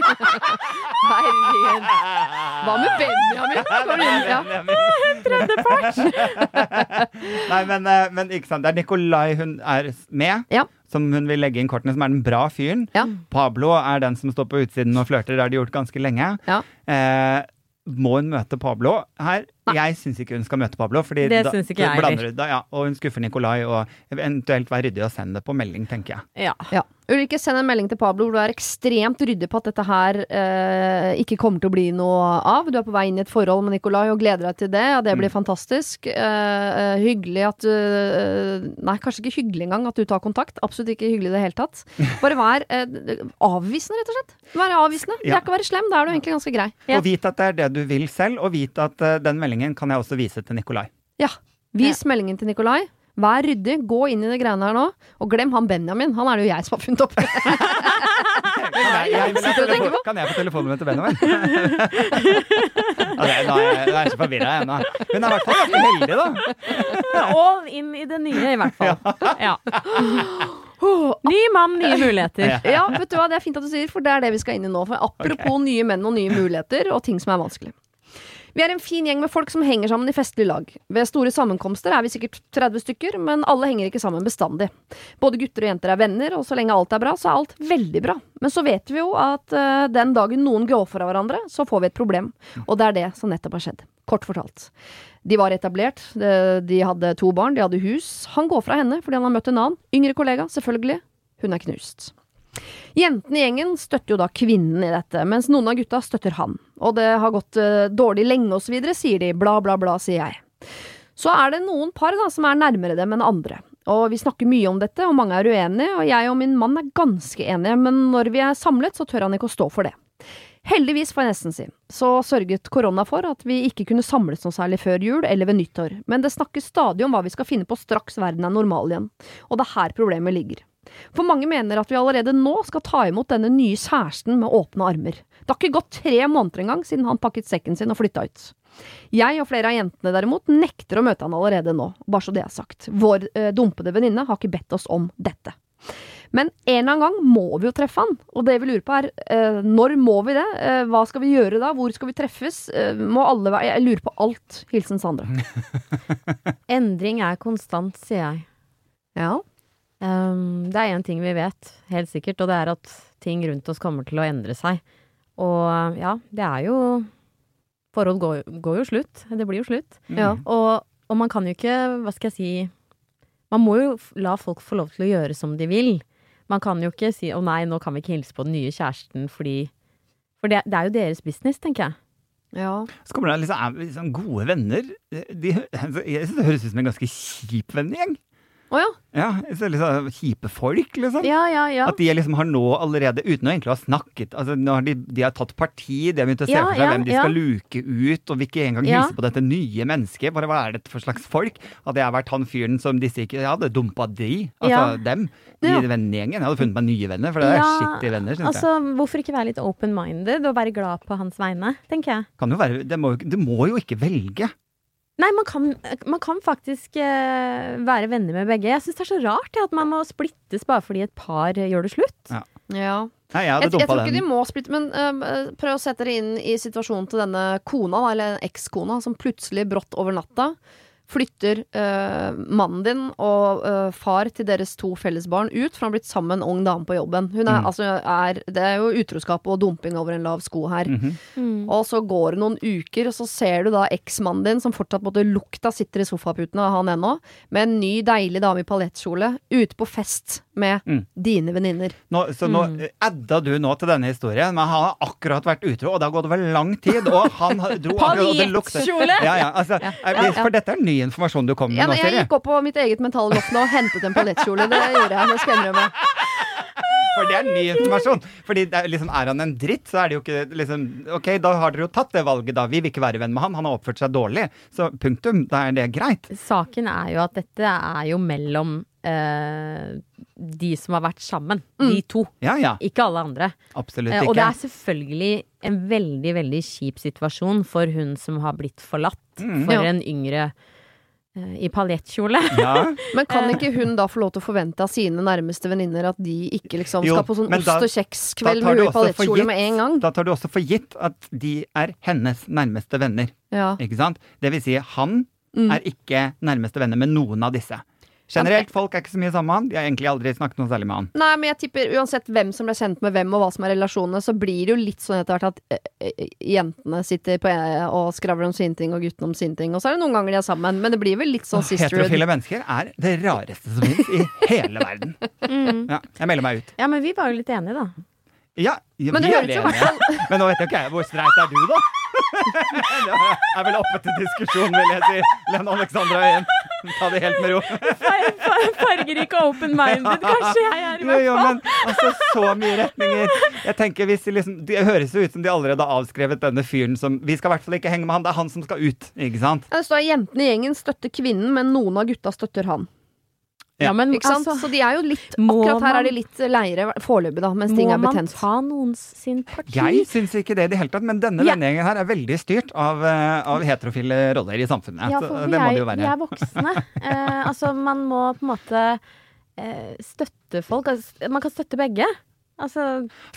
Speaker 1: Herregud. Hva med Benjamin? Ja. Tredjepart. Ja.
Speaker 3: Nei, men, eh, men ikke sant. Det er Nikolai hun er med,
Speaker 1: Ja.
Speaker 3: Som hun vil legge inn kortene, som er den bra fyren.
Speaker 1: Ja.
Speaker 3: Pablo er den som står på utsiden og flørter, det har de gjort ganske lenge.
Speaker 1: Ja.
Speaker 3: Eh, må hun møte Pablo her? Jeg syns ikke hun skal møte Pablo. Fordi
Speaker 2: Det
Speaker 3: da,
Speaker 2: syns ikke jeg
Speaker 3: blander Da, ja, og hun skuffer Nikolai, og eventuelt være ryddig og sende det på melding, tenker jeg.
Speaker 2: Ja.
Speaker 1: Ja. Ulrikke, send en melding til Pablo hvor du er ekstremt ryddig på at dette her eh, ikke kommer til å bli noe av. Du er på vei inn i et forhold med Nikolai og gleder deg til det, og det blir fantastisk. Eh, eh, hyggelig at du eh, Nei, kanskje ikke hyggelig engang at du tar kontakt. Absolutt ikke hyggelig i det hele tatt. Bare vær eh, avvisende, rett og slett. Vær avvisende. Det
Speaker 3: Ja.
Speaker 1: er ikke å være slem, da er du egentlig ganske grei.
Speaker 2: Ja.
Speaker 3: Og vit at det er det du vil selv, og vit at eh, den meldingen kan jeg også vise til Nikolai.
Speaker 1: Ja. Vis meldingen til Nikolai. Vær ryddig, gå inn i det greiene her nå, og glem han Benjamin. Han er det jo jeg som har funnet opp.
Speaker 3: Kan jeg, jeg,
Speaker 1: på?
Speaker 3: kan jeg få telefonen min til Benjamin? altså, nå er jeg, er jeg så forvirra ennå. Hun er i hvert fall ganske heldig, da.
Speaker 2: All in i det nye, i hvert fall. Ja. Ny mann, nye muligheter.
Speaker 1: Ja, vet du hva, det er fint at du sier, for det er det vi skal inn i nå. For apropos nye menn og nye muligheter, og ting som er vanskelig. Vi er en fin gjeng med folk som henger sammen i festlig lag. Ved store sammenkomster er vi sikkert 30 stykker, men alle henger ikke sammen bestandig. Både gutter og jenter er venner, og så lenge alt er bra, så er alt veldig bra. Men så vet vi jo at uh, den dagen noen går fra hverandre, så får vi et problem. Og det er det som nettopp har skjedd. Kort fortalt. De var etablert, de hadde to barn, de hadde hus. Han går fra henne fordi han har møtt en annen, yngre kollega, selvfølgelig. Hun er knust. Jentene i gjengen støtter jo da kvinnen i dette, mens noen av gutta støtter han. Og det har gått uh, dårlig lenge og så videre, sier de. Bla, bla, bla, sier jeg. Så er det noen par da som er nærmere dem enn andre. Og vi snakker mye om dette, og mange er uenige, og jeg og min mann er ganske enige, men når vi er samlet, så tør han ikke å stå for det. Heldigvis, får jeg nesten si, så sørget korona for at vi ikke kunne samles noe særlig før jul eller ved nyttår, men det snakkes stadig om hva vi skal finne på straks verden er normal igjen, og det er her problemet ligger. For mange mener at vi allerede nå skal ta imot denne nye kjæresten med åpne armer. Det har ikke gått tre måneder engang siden han pakket sekken sin og flytta ut. Jeg og flere av jentene derimot nekter å møte han allerede nå, bare så det er sagt. Vår eh, dumpede venninne har ikke bedt oss om dette. Men en eller annen gang må vi jo treffe han, og det vi lurer på er eh, når må vi det? Eh, hva skal vi gjøre da? Hvor skal vi treffes? Eh, må alle være Jeg lurer på alt. Hilsen Sandra.
Speaker 2: Endring er konstant, sier jeg.
Speaker 1: Ja.
Speaker 2: Um, det er én ting vi vet, helt sikkert, og det er at ting rundt oss kommer til å endre seg. Og ja, det er jo Forhold går, går jo slutt. Det blir jo slutt.
Speaker 1: ja.
Speaker 2: Og, og man kan jo ikke, hva skal jeg si Man må jo la folk få lov til å gjøre som de vil. Man kan jo ikke si 'å nei, nå kan vi ikke hilse på den nye kjæresten', fordi For det, det er jo deres business, tenker jeg.
Speaker 1: ja.
Speaker 3: Så kommer det liksom, er liksom gode venner. De, altså, jeg synes det høres ut som en ganske kjip vennegjeng.
Speaker 1: Å ja.
Speaker 3: Ja, så liksom Kjipe folk, liksom.
Speaker 2: Ja, ja, ja.
Speaker 3: At de liksom har nå allerede, uten å egentlig ha snakket altså har de, de har tatt parti, de har begynt å se
Speaker 2: Ja,
Speaker 3: for seg
Speaker 2: ja,
Speaker 3: hvem de skal luke ut, og vil ikke engang hilse på dette nye mennesket. Bare hva er det for slags folk? Hadde jeg vært han fyren som disse ikke Jeg hadde dumpa de, altså dem, de
Speaker 2: Ja.
Speaker 3: vennegjengen. Jeg hadde funnet meg nye venner, for det er skittige venner, syns
Speaker 2: Altså, hvorfor ikke være litt open-minded og være glad på hans vegne, tenker jeg.
Speaker 3: jeg. Være, det må, det må jo ikke velge.
Speaker 2: Nei, man kan, man kan faktisk eh, være venner med begge. Jeg syns det er så rart ja, at man må splittes bare fordi et par gjør det slutt.
Speaker 1: ja.
Speaker 3: Nei, jeg
Speaker 1: Jeg, jeg tror ikke de må splitte, men uh, prøv å sette dere inn i situasjonen til denne kona, eller ekskona, som plutselig brått over natta flytter øh, mannen din og øh, far til deres to fellesbarn ut, for han har blitt sammen med en ung dame på jobben. Hun er,
Speaker 3: Mm.
Speaker 1: altså, er, det er jo utroskap og dumping over en lav sko her.
Speaker 3: Mhm.
Speaker 2: Mm.
Speaker 1: Og så går det noen uker, og så ser du da eksmannen din, som fortsatt måtte lukta sitter i sofaputene, han ennå, med en ny, deilig dame i paljettkjole, ute på fest med
Speaker 3: Mm.
Speaker 1: dine venninner.
Speaker 3: Nå, så nå
Speaker 2: Mm.
Speaker 3: edda du nå til denne historien, men han har akkurat vært utro, og det har gått over lang tid, og han dro
Speaker 2: Paljettkjole!
Speaker 3: Ja, ja, altså,
Speaker 2: Ja.
Speaker 1: Ja, ja.
Speaker 3: For dette er ny informasjon du kommer med
Speaker 1: Ja,
Speaker 3: nå,
Speaker 1: Siri. jeg gikk opp på mitt eget mentale loft nå og hentet en paljettkjole. Det gjorde jeg. Det skal jeg innrømme.
Speaker 3: For det er ny informasjon. Fordi det er, liksom, er han en dritt, så er det jo ikke liksom Ok, da har dere jo tatt det valget, da. Vi vil ikke være venn med han. Han har oppført seg dårlig. Så punktum. Da er det greit.
Speaker 2: Saken er jo at dette er jo mellom de som har vært sammen.
Speaker 1: Mm.
Speaker 2: De to.
Speaker 3: Ja, ja.
Speaker 2: Ikke alle andre.
Speaker 3: Absolutt
Speaker 2: Eh, og det er selvfølgelig en veldig, veldig kjip situasjon for hun som har blitt forlatt.
Speaker 3: Mm.
Speaker 2: For
Speaker 1: Ja.
Speaker 2: en yngre eh, i paljettkjole.
Speaker 3: Ja.
Speaker 1: Men kan ikke hun da få lov til å forvente av sine nærmeste venninner at de ikke liksom
Speaker 3: Jo,
Speaker 1: skal på sånn ost og kjeks-kveld med
Speaker 3: du
Speaker 1: i paljettkjole med en gang?
Speaker 3: Da tar du også for gitt at de er hennes nærmeste venner.
Speaker 1: Ja.
Speaker 3: Ikke sant? Det vil si, han
Speaker 1: Mm.
Speaker 3: er ikke nærmeste venner med noen av disse. Generelt, folk er ikke så mye sammen med han. De har egentlig aldri snakket noe særlig med han.
Speaker 1: Nei, men jeg tipper uansett hvem som ble kjent med hvem, og hva som er relasjonene, så blir det jo litt sånn etter hvert at eh, eh, jentene sitter på, og skravler om sine ting, og guttene om sine ting. Og så er det noen ganger de er sammen, men det blir vel litt sånn sisterhood.
Speaker 3: Heterofile mennesker er det rareste som finnes i hele verden.
Speaker 2: Mm.
Speaker 3: Ja, jeg melder meg ut.
Speaker 2: Ja, men vi var jo litt enige, da.
Speaker 3: Ja, ja
Speaker 1: Men
Speaker 3: vi er
Speaker 1: enige.
Speaker 3: enige. Men nå vet jo ikke jeg hvor streit er du, da? Det er vel oppe til diskusjon, vil jeg si. Lene Alexandra igjen. Ta det helt med ro.
Speaker 2: Fargerik og open-minded, kanskje jeg er i
Speaker 3: hvert
Speaker 2: hvert
Speaker 3: jo,
Speaker 2: fall.
Speaker 3: men altså, så mye retninger. Jeg tenker hvis de liksom, Det høres jo ut som de allerede har avskrevet denne fyren som Vi skal i hvert fall ikke henge med han, det er han som skal ut. Ikke sant?
Speaker 1: Det står jentene i gjengen støtter kvinnen, men noen av gutta støtter han.
Speaker 2: Ja, men
Speaker 1: Ikke sant?
Speaker 2: altså,
Speaker 1: så de er jo litt Akkurat her
Speaker 2: man-
Speaker 1: er de litt leire foreløpig, da, mens ting er
Speaker 2: man
Speaker 1: betent.
Speaker 2: ta noens sin parti?
Speaker 3: Jeg syns ikke det i det hele tatt, men denne
Speaker 2: Ja.
Speaker 3: vennegjengen her er veldig styrt av, eh, av heterofile roller i samfunnet.
Speaker 2: Ja, for
Speaker 3: det
Speaker 2: vi
Speaker 3: må
Speaker 2: er,
Speaker 3: det jo være.
Speaker 2: vi er voksne. Eh, altså, man må på en måte eh, støtte folk. Altså, man kan støtte begge. Altså,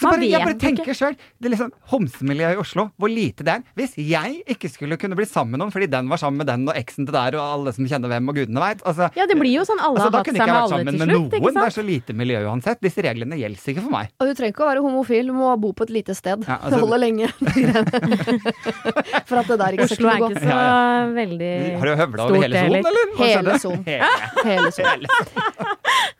Speaker 2: man
Speaker 3: bare, jeg bare
Speaker 2: vet ikke.
Speaker 3: tenker selv, det er liksom Homsemiljøet i Oslo, hvor lite det er. Hvis jeg ikke skulle kunne bli sammen med noen fordi den var sammen med den og eksen til der og alle som kjenner hvem og gudene veit altså,
Speaker 2: Ja, det blir jo sånn alle
Speaker 3: altså,
Speaker 2: har
Speaker 3: Da kunne ikke jeg vært sammen med noen. Det er så lite miljø uansett. Disse reglene gjelder ikke for meg.
Speaker 1: Og du trenger ikke å være homofil, du må bo på et lite sted.
Speaker 3: Ja, altså-
Speaker 1: det holder lenge. For at det der ikke skal
Speaker 2: Oslo er
Speaker 1: gå.
Speaker 2: ikke så
Speaker 3: Ja,
Speaker 2: veldig
Speaker 3: Har du høvla over hele sonen, eller?
Speaker 1: Hele sonen.
Speaker 3: Hele.
Speaker 1: Hele sånn.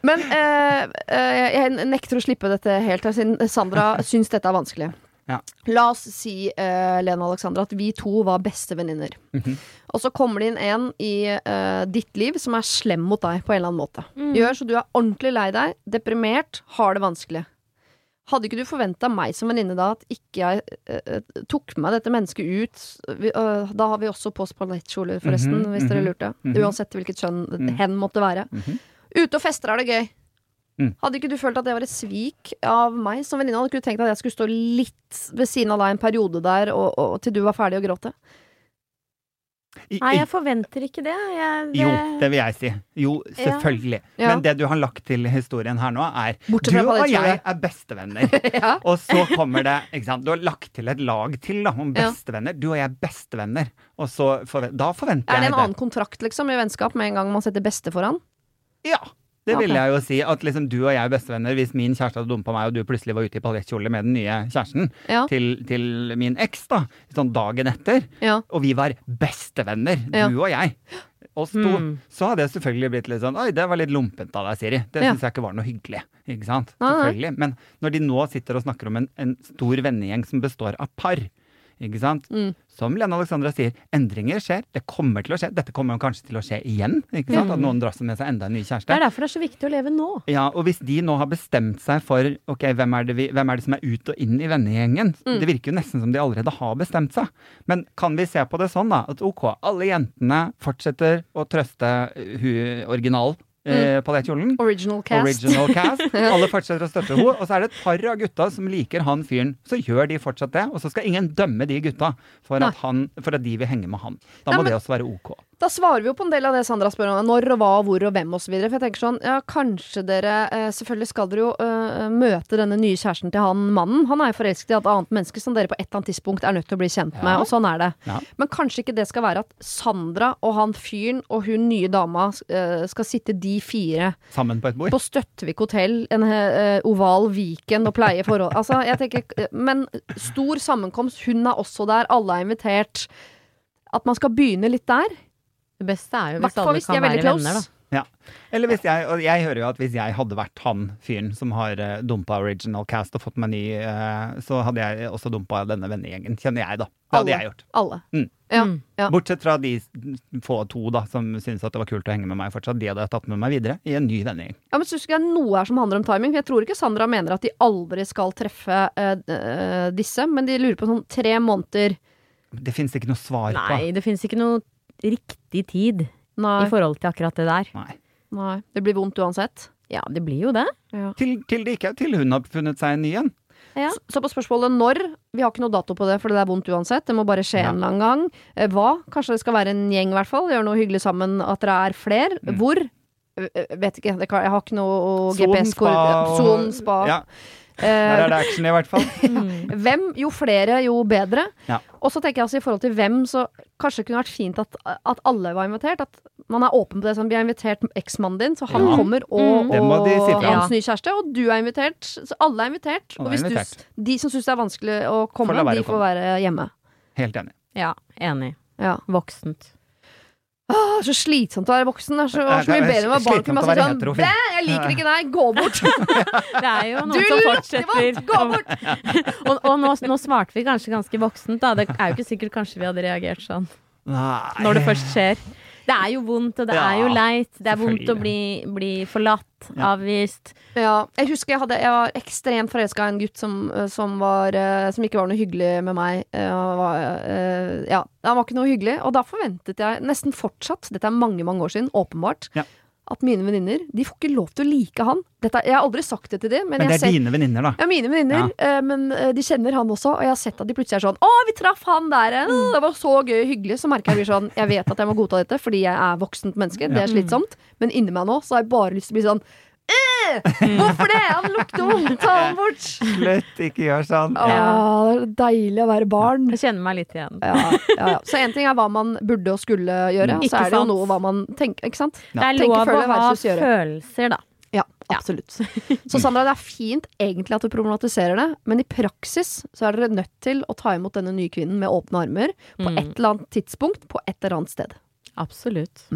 Speaker 1: Men eh, eh, jeg nekter å slippe dette helt, siden Sandra syns dette er vanskelig.
Speaker 3: Ja.
Speaker 1: La oss si, eh, Lena Alexandra, at vi to var bestevenninner.
Speaker 3: Mhm.
Speaker 1: Og så kommer det inn en i uh, ditt liv som er slem mot deg på en eller annen måte. Gjør så du er ordentlig lei deg, deprimert, har det vanskelig. Hadde ikke du forventa meg som venninne da at ikke jeg eh, eh, tok med meg dette mennesket ut? Vi, da har vi også på oss ballettkjoler, forresten,
Speaker 3: -hmm,
Speaker 1: hvis dere
Speaker 3: mhm,
Speaker 1: lurte.
Speaker 3: -hmm.
Speaker 1: Uansett hvilket kjønn
Speaker 3: Mhm.
Speaker 1: hen måtte være.
Speaker 3: Mhm.
Speaker 1: Ute og fester er det gøy.
Speaker 3: Mm.
Speaker 1: Hadde ikke du følt at det var et svik av meg som venninne? Hadde ikke du tenkt at jeg skulle stå litt ved siden av deg en periode der, og, og, til du var ferdig å gråte?
Speaker 3: I-
Speaker 2: Nei, jeg forventer ikke det. Jeg,
Speaker 3: Jo, det vil jeg si. Jo, selvfølgelig.
Speaker 1: Ja.
Speaker 3: Men det du har lagt til historien her nå, er
Speaker 1: Bortsett
Speaker 3: du og jeg er bestevenner.
Speaker 1: ja.
Speaker 3: Og så kommer det ikke sant? Du har lagt til et lag til da, om
Speaker 1: Ja.
Speaker 3: bestevenner. Du og jeg er bestevenner. Og så forve- da forventer
Speaker 1: Er det
Speaker 3: jeg
Speaker 1: en annen kontrakt, liksom, i vennskap med en gang man setter beste foran?
Speaker 3: Ja. Det vil jeg jo si. At liksom du og jeg er bestevenner hvis min kjæreste hadde dumpa meg, og du plutselig var ute i paljettkjole med den nye kjæresten
Speaker 1: Ja.
Speaker 3: til, til min eks, da. Sånn dagen etter.
Speaker 1: Ja.
Speaker 3: Og vi var bestevenner,
Speaker 1: Ja.
Speaker 3: du og jeg. Oss to.
Speaker 2: Mm.
Speaker 3: Så hadde jeg selvfølgelig blitt litt sånn Oi, det var litt lompent av deg, Siri. Det
Speaker 1: Ja.
Speaker 3: syns jeg ikke var noe hyggelig. Ikke sant?
Speaker 1: Nei, nei.
Speaker 3: Selvfølgelig. Men når de nå sitter og snakker om en, en stor vennegjeng som består av par, ikke sant.
Speaker 1: Mm.
Speaker 3: Som Lene Alexandra sier, endringer skjer. Det kommer til å skje. Dette kommer kanskje til å skje igjen. Ikke sant? At noen drar seg med seg enda en ny kjæreste.
Speaker 2: Det er derfor det er så viktig å leve nå.
Speaker 3: Ja, og hvis de nå har bestemt seg for ok, hvem er det, vi, hvem er det som er ut og inn i vennegjengen,
Speaker 1: Mm.
Speaker 3: det virker jo nesten som de allerede har bestemt seg. Men kan vi se på det sånn, da, at ok, alle jentene fortsetter å trøste uh, hun original eh, paljettkjolen.
Speaker 1: Original cast.
Speaker 3: Original cast. Alle fortsetter å støtte henne. Og så er det et par av gutta som liker han fyren. Så gjør de fortsatt det. Og så skal ingen dømme de gutta for at, han, for at de vil henge med han. Da
Speaker 1: Nei,
Speaker 3: må
Speaker 1: men-
Speaker 3: det også være ok.
Speaker 1: Da svarer vi jo på en del av det Sandra spør om. Når og hva og hvor og hvem osv. For jeg tenker sånn, ja kanskje dere eh, Selvfølgelig skal dere jo uh, møte denne nye kjæresten til han mannen. Han er jo forelsket i et annet menneske som dere på et eller annet tidspunkt er nødt til å bli kjent med.
Speaker 3: Ja.
Speaker 1: Og sånn er det.
Speaker 3: Ja.
Speaker 1: Men kanskje ikke det skal være at Sandra og han fyren og hun nye dama uh, skal sitte de fire
Speaker 3: Sammen på et bord.
Speaker 1: på Støttvik hotell, en uh, oval Viken og pleie forhold. Altså, jeg tenker, men stor sammenkomst, hun er også der, alle er invitert. At man skal begynne litt der.
Speaker 2: Det beste er jo hvis
Speaker 1: Hvertfall
Speaker 2: alle
Speaker 1: hvis
Speaker 2: kan være
Speaker 1: close.
Speaker 2: venner, da.
Speaker 3: Ja. Eller hvis jeg, og jeg hører jo at hvis jeg hadde vært han fyren som har uh, dumpa original cast og fått meg ny, eh, så hadde jeg også dumpa denne vennegjengen, kjenner jeg da. Det hadde
Speaker 1: Alle.
Speaker 3: jeg gjort.
Speaker 1: Alle.
Speaker 3: Mm.
Speaker 1: Ja,
Speaker 2: Mm.
Speaker 1: ja.
Speaker 3: Bortsett fra de få to da, som syntes at det var kult å henge med meg fortsatt. De hadde jeg tatt med meg videre i en ny vennegjeng.
Speaker 1: Ja, men Syns ikke det er noe her som handler om timing? For Jeg tror ikke Sandra mener at de aldri skal treffe eh, eh, disse, men de lurer på sånn tre måneder.
Speaker 3: Det fins ikke noe svar på
Speaker 2: Nei, det fins ikke noe riktig tid
Speaker 1: Nei,
Speaker 2: i forhold til akkurat det der.
Speaker 3: Nei.
Speaker 1: nei. Det blir vondt uansett.
Speaker 2: Ja, det blir jo det.
Speaker 3: Til, til, det ikke, til hun har funnet seg en ny en.
Speaker 2: Ja.
Speaker 1: Så, på spørsmålet når, vi har ikke noe dato på det, for det er vondt uansett. Det må bare skje
Speaker 3: Ja.
Speaker 1: en eller annen gang. Eh, hva? Kanskje det skal være en gjeng, i hvert fall. Gjøre noe hyggelig sammen. At dere er fler.
Speaker 3: Mm.
Speaker 1: Hvor? Eh, eh, Vet ikke. Jeg har ikke noe
Speaker 3: Son,
Speaker 1: GPS-kort.
Speaker 3: spa
Speaker 1: Son, spa.
Speaker 3: Ja, der er det action i hvert fall.
Speaker 1: Hvem? Jo flere, jo bedre.
Speaker 3: Ja.
Speaker 1: Og så tenker jeg altså i forhold til hvem, så kanskje det kunne vært fint at, at alle var invitert. At man er åpen på det. Sånn, vi har invitert eksmannen din, så han
Speaker 3: Ja.
Speaker 1: kommer. Og,
Speaker 2: Mm.
Speaker 1: og,
Speaker 3: og
Speaker 1: hans nye kjæreste. Og du er invitert. Så alle er invitert.
Speaker 3: Alle
Speaker 1: og
Speaker 3: er
Speaker 1: hvis
Speaker 3: invitert.
Speaker 1: Du, de som syns det er vanskelig å komme,
Speaker 3: Får
Speaker 1: de får
Speaker 3: komme.
Speaker 1: være hjemme.
Speaker 3: Helt enig.
Speaker 2: Ja, enig.
Speaker 1: Ja.
Speaker 2: Voksent.
Speaker 1: Åh, så slitsomt å være voksen. Det er så,
Speaker 3: Det er-
Speaker 1: så mye
Speaker 3: det er
Speaker 1: bedre enn å være barn. Kunne bare sånn. Bæ, jeg liker ikke deg, gå bort!
Speaker 2: Det er jo
Speaker 1: Du
Speaker 2: noen som fortsetter.
Speaker 1: gå bort!
Speaker 2: Og, og nå, nå svarte vi kanskje ganske voksent, da. Det er jo ikke sikkert kanskje vi hadde reagert sånn
Speaker 3: Nei.
Speaker 2: når det først skjer. Det er jo vondt, og det er jo leit. Det er vondt å bli, bli forlatt,
Speaker 3: Ja.
Speaker 2: avvist.
Speaker 1: Ja, jeg husker jeg, hadde, jeg var ekstremt forelska i en gutt som, eh, som, var, eh, som ikke var noe hyggelig med meg. Eh, var, ja, han var ikke noe hyggelig. Og da forventet jeg, nesten fortsatt, dette er mange mange år siden, åpenbart,
Speaker 3: Ja.
Speaker 1: At mine venninner de får ikke lov til å like han. Dette, jeg har aldri sagt det til dem, men,
Speaker 3: Men det er
Speaker 1: ser
Speaker 3: dine venninner, da.
Speaker 1: ja, mine venninner, eh, men eh, de kjenner han også, og jeg har sett at de plutselig er sånn 'Å, vi traff han der! eh,
Speaker 3: Mm.
Speaker 1: Det var så gøy og hyggelig.' Så merker jeg blir sånn Jeg vet at jeg må godta dette fordi jeg er voksent menneske, det er slitsomt, men inni meg nå så har jeg bare lyst til å bli sånn «Øh, Hvorfor det? Han lukter vondt! Ta ham bort!
Speaker 3: Slutt, ikke gjør sånn.
Speaker 1: Å, det er deilig å være barn.
Speaker 2: Jeg kjenner meg litt igjen.
Speaker 1: Ja, ja, ja. Så én ting er hva man burde og skulle gjøre, og så er det jo noe hva man tenker. Ikke sant?
Speaker 2: Det er lov å ha følelser, da.
Speaker 1: Ja, absolutt. Så Sandra, det er fint egentlig at du problematiserer det, men i praksis så er dere nødt til å ta imot denne nye kvinnen med åpne armer på
Speaker 2: Mm.
Speaker 1: et eller annet tidspunkt på et eller annet sted.
Speaker 2: Absolutt.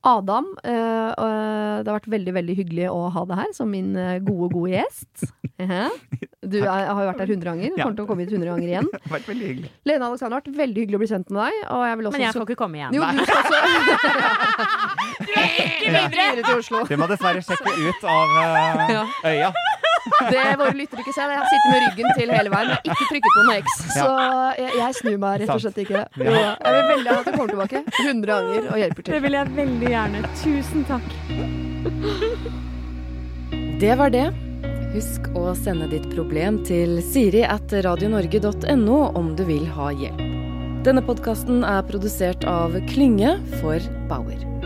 Speaker 1: Adam, eh, og det har vært veldig veldig hyggelig å ha deg her som min eh, gode, gode gjest. Ehe. Du er, har jo vært her 100 ganger,
Speaker 3: Ja.
Speaker 1: kommer til å komme hit 100 ganger igjen.
Speaker 3: Det har vært veldig hyggelig.
Speaker 1: Lene Alexander, det har vært veldig hyggelig å bli kjent med deg. Og jeg vil også
Speaker 2: Men jeg får ikke komme igjen.
Speaker 1: Jo, du skal også Du er ikke videre Ja.
Speaker 3: Du må dessverre sjekke ut av
Speaker 1: uh,
Speaker 3: øya.
Speaker 1: Det våre lyttere ikke ser, jeg sitter med ryggen til hele veien. Jeg har ikke trykket på noe X, så jeg, jeg snur meg rett og slett ikke. Jeg vil veldig gjerne at du kommer tilbake 100 ganger og hjelper
Speaker 2: Det vil jeg veldig gjerne. Tusen takk.
Speaker 4: Det var det. Husk å sende ditt problem til siri at radionorge.no om du vil ha hjelp. Denne podkasten er produsert av Klynge for Bauer.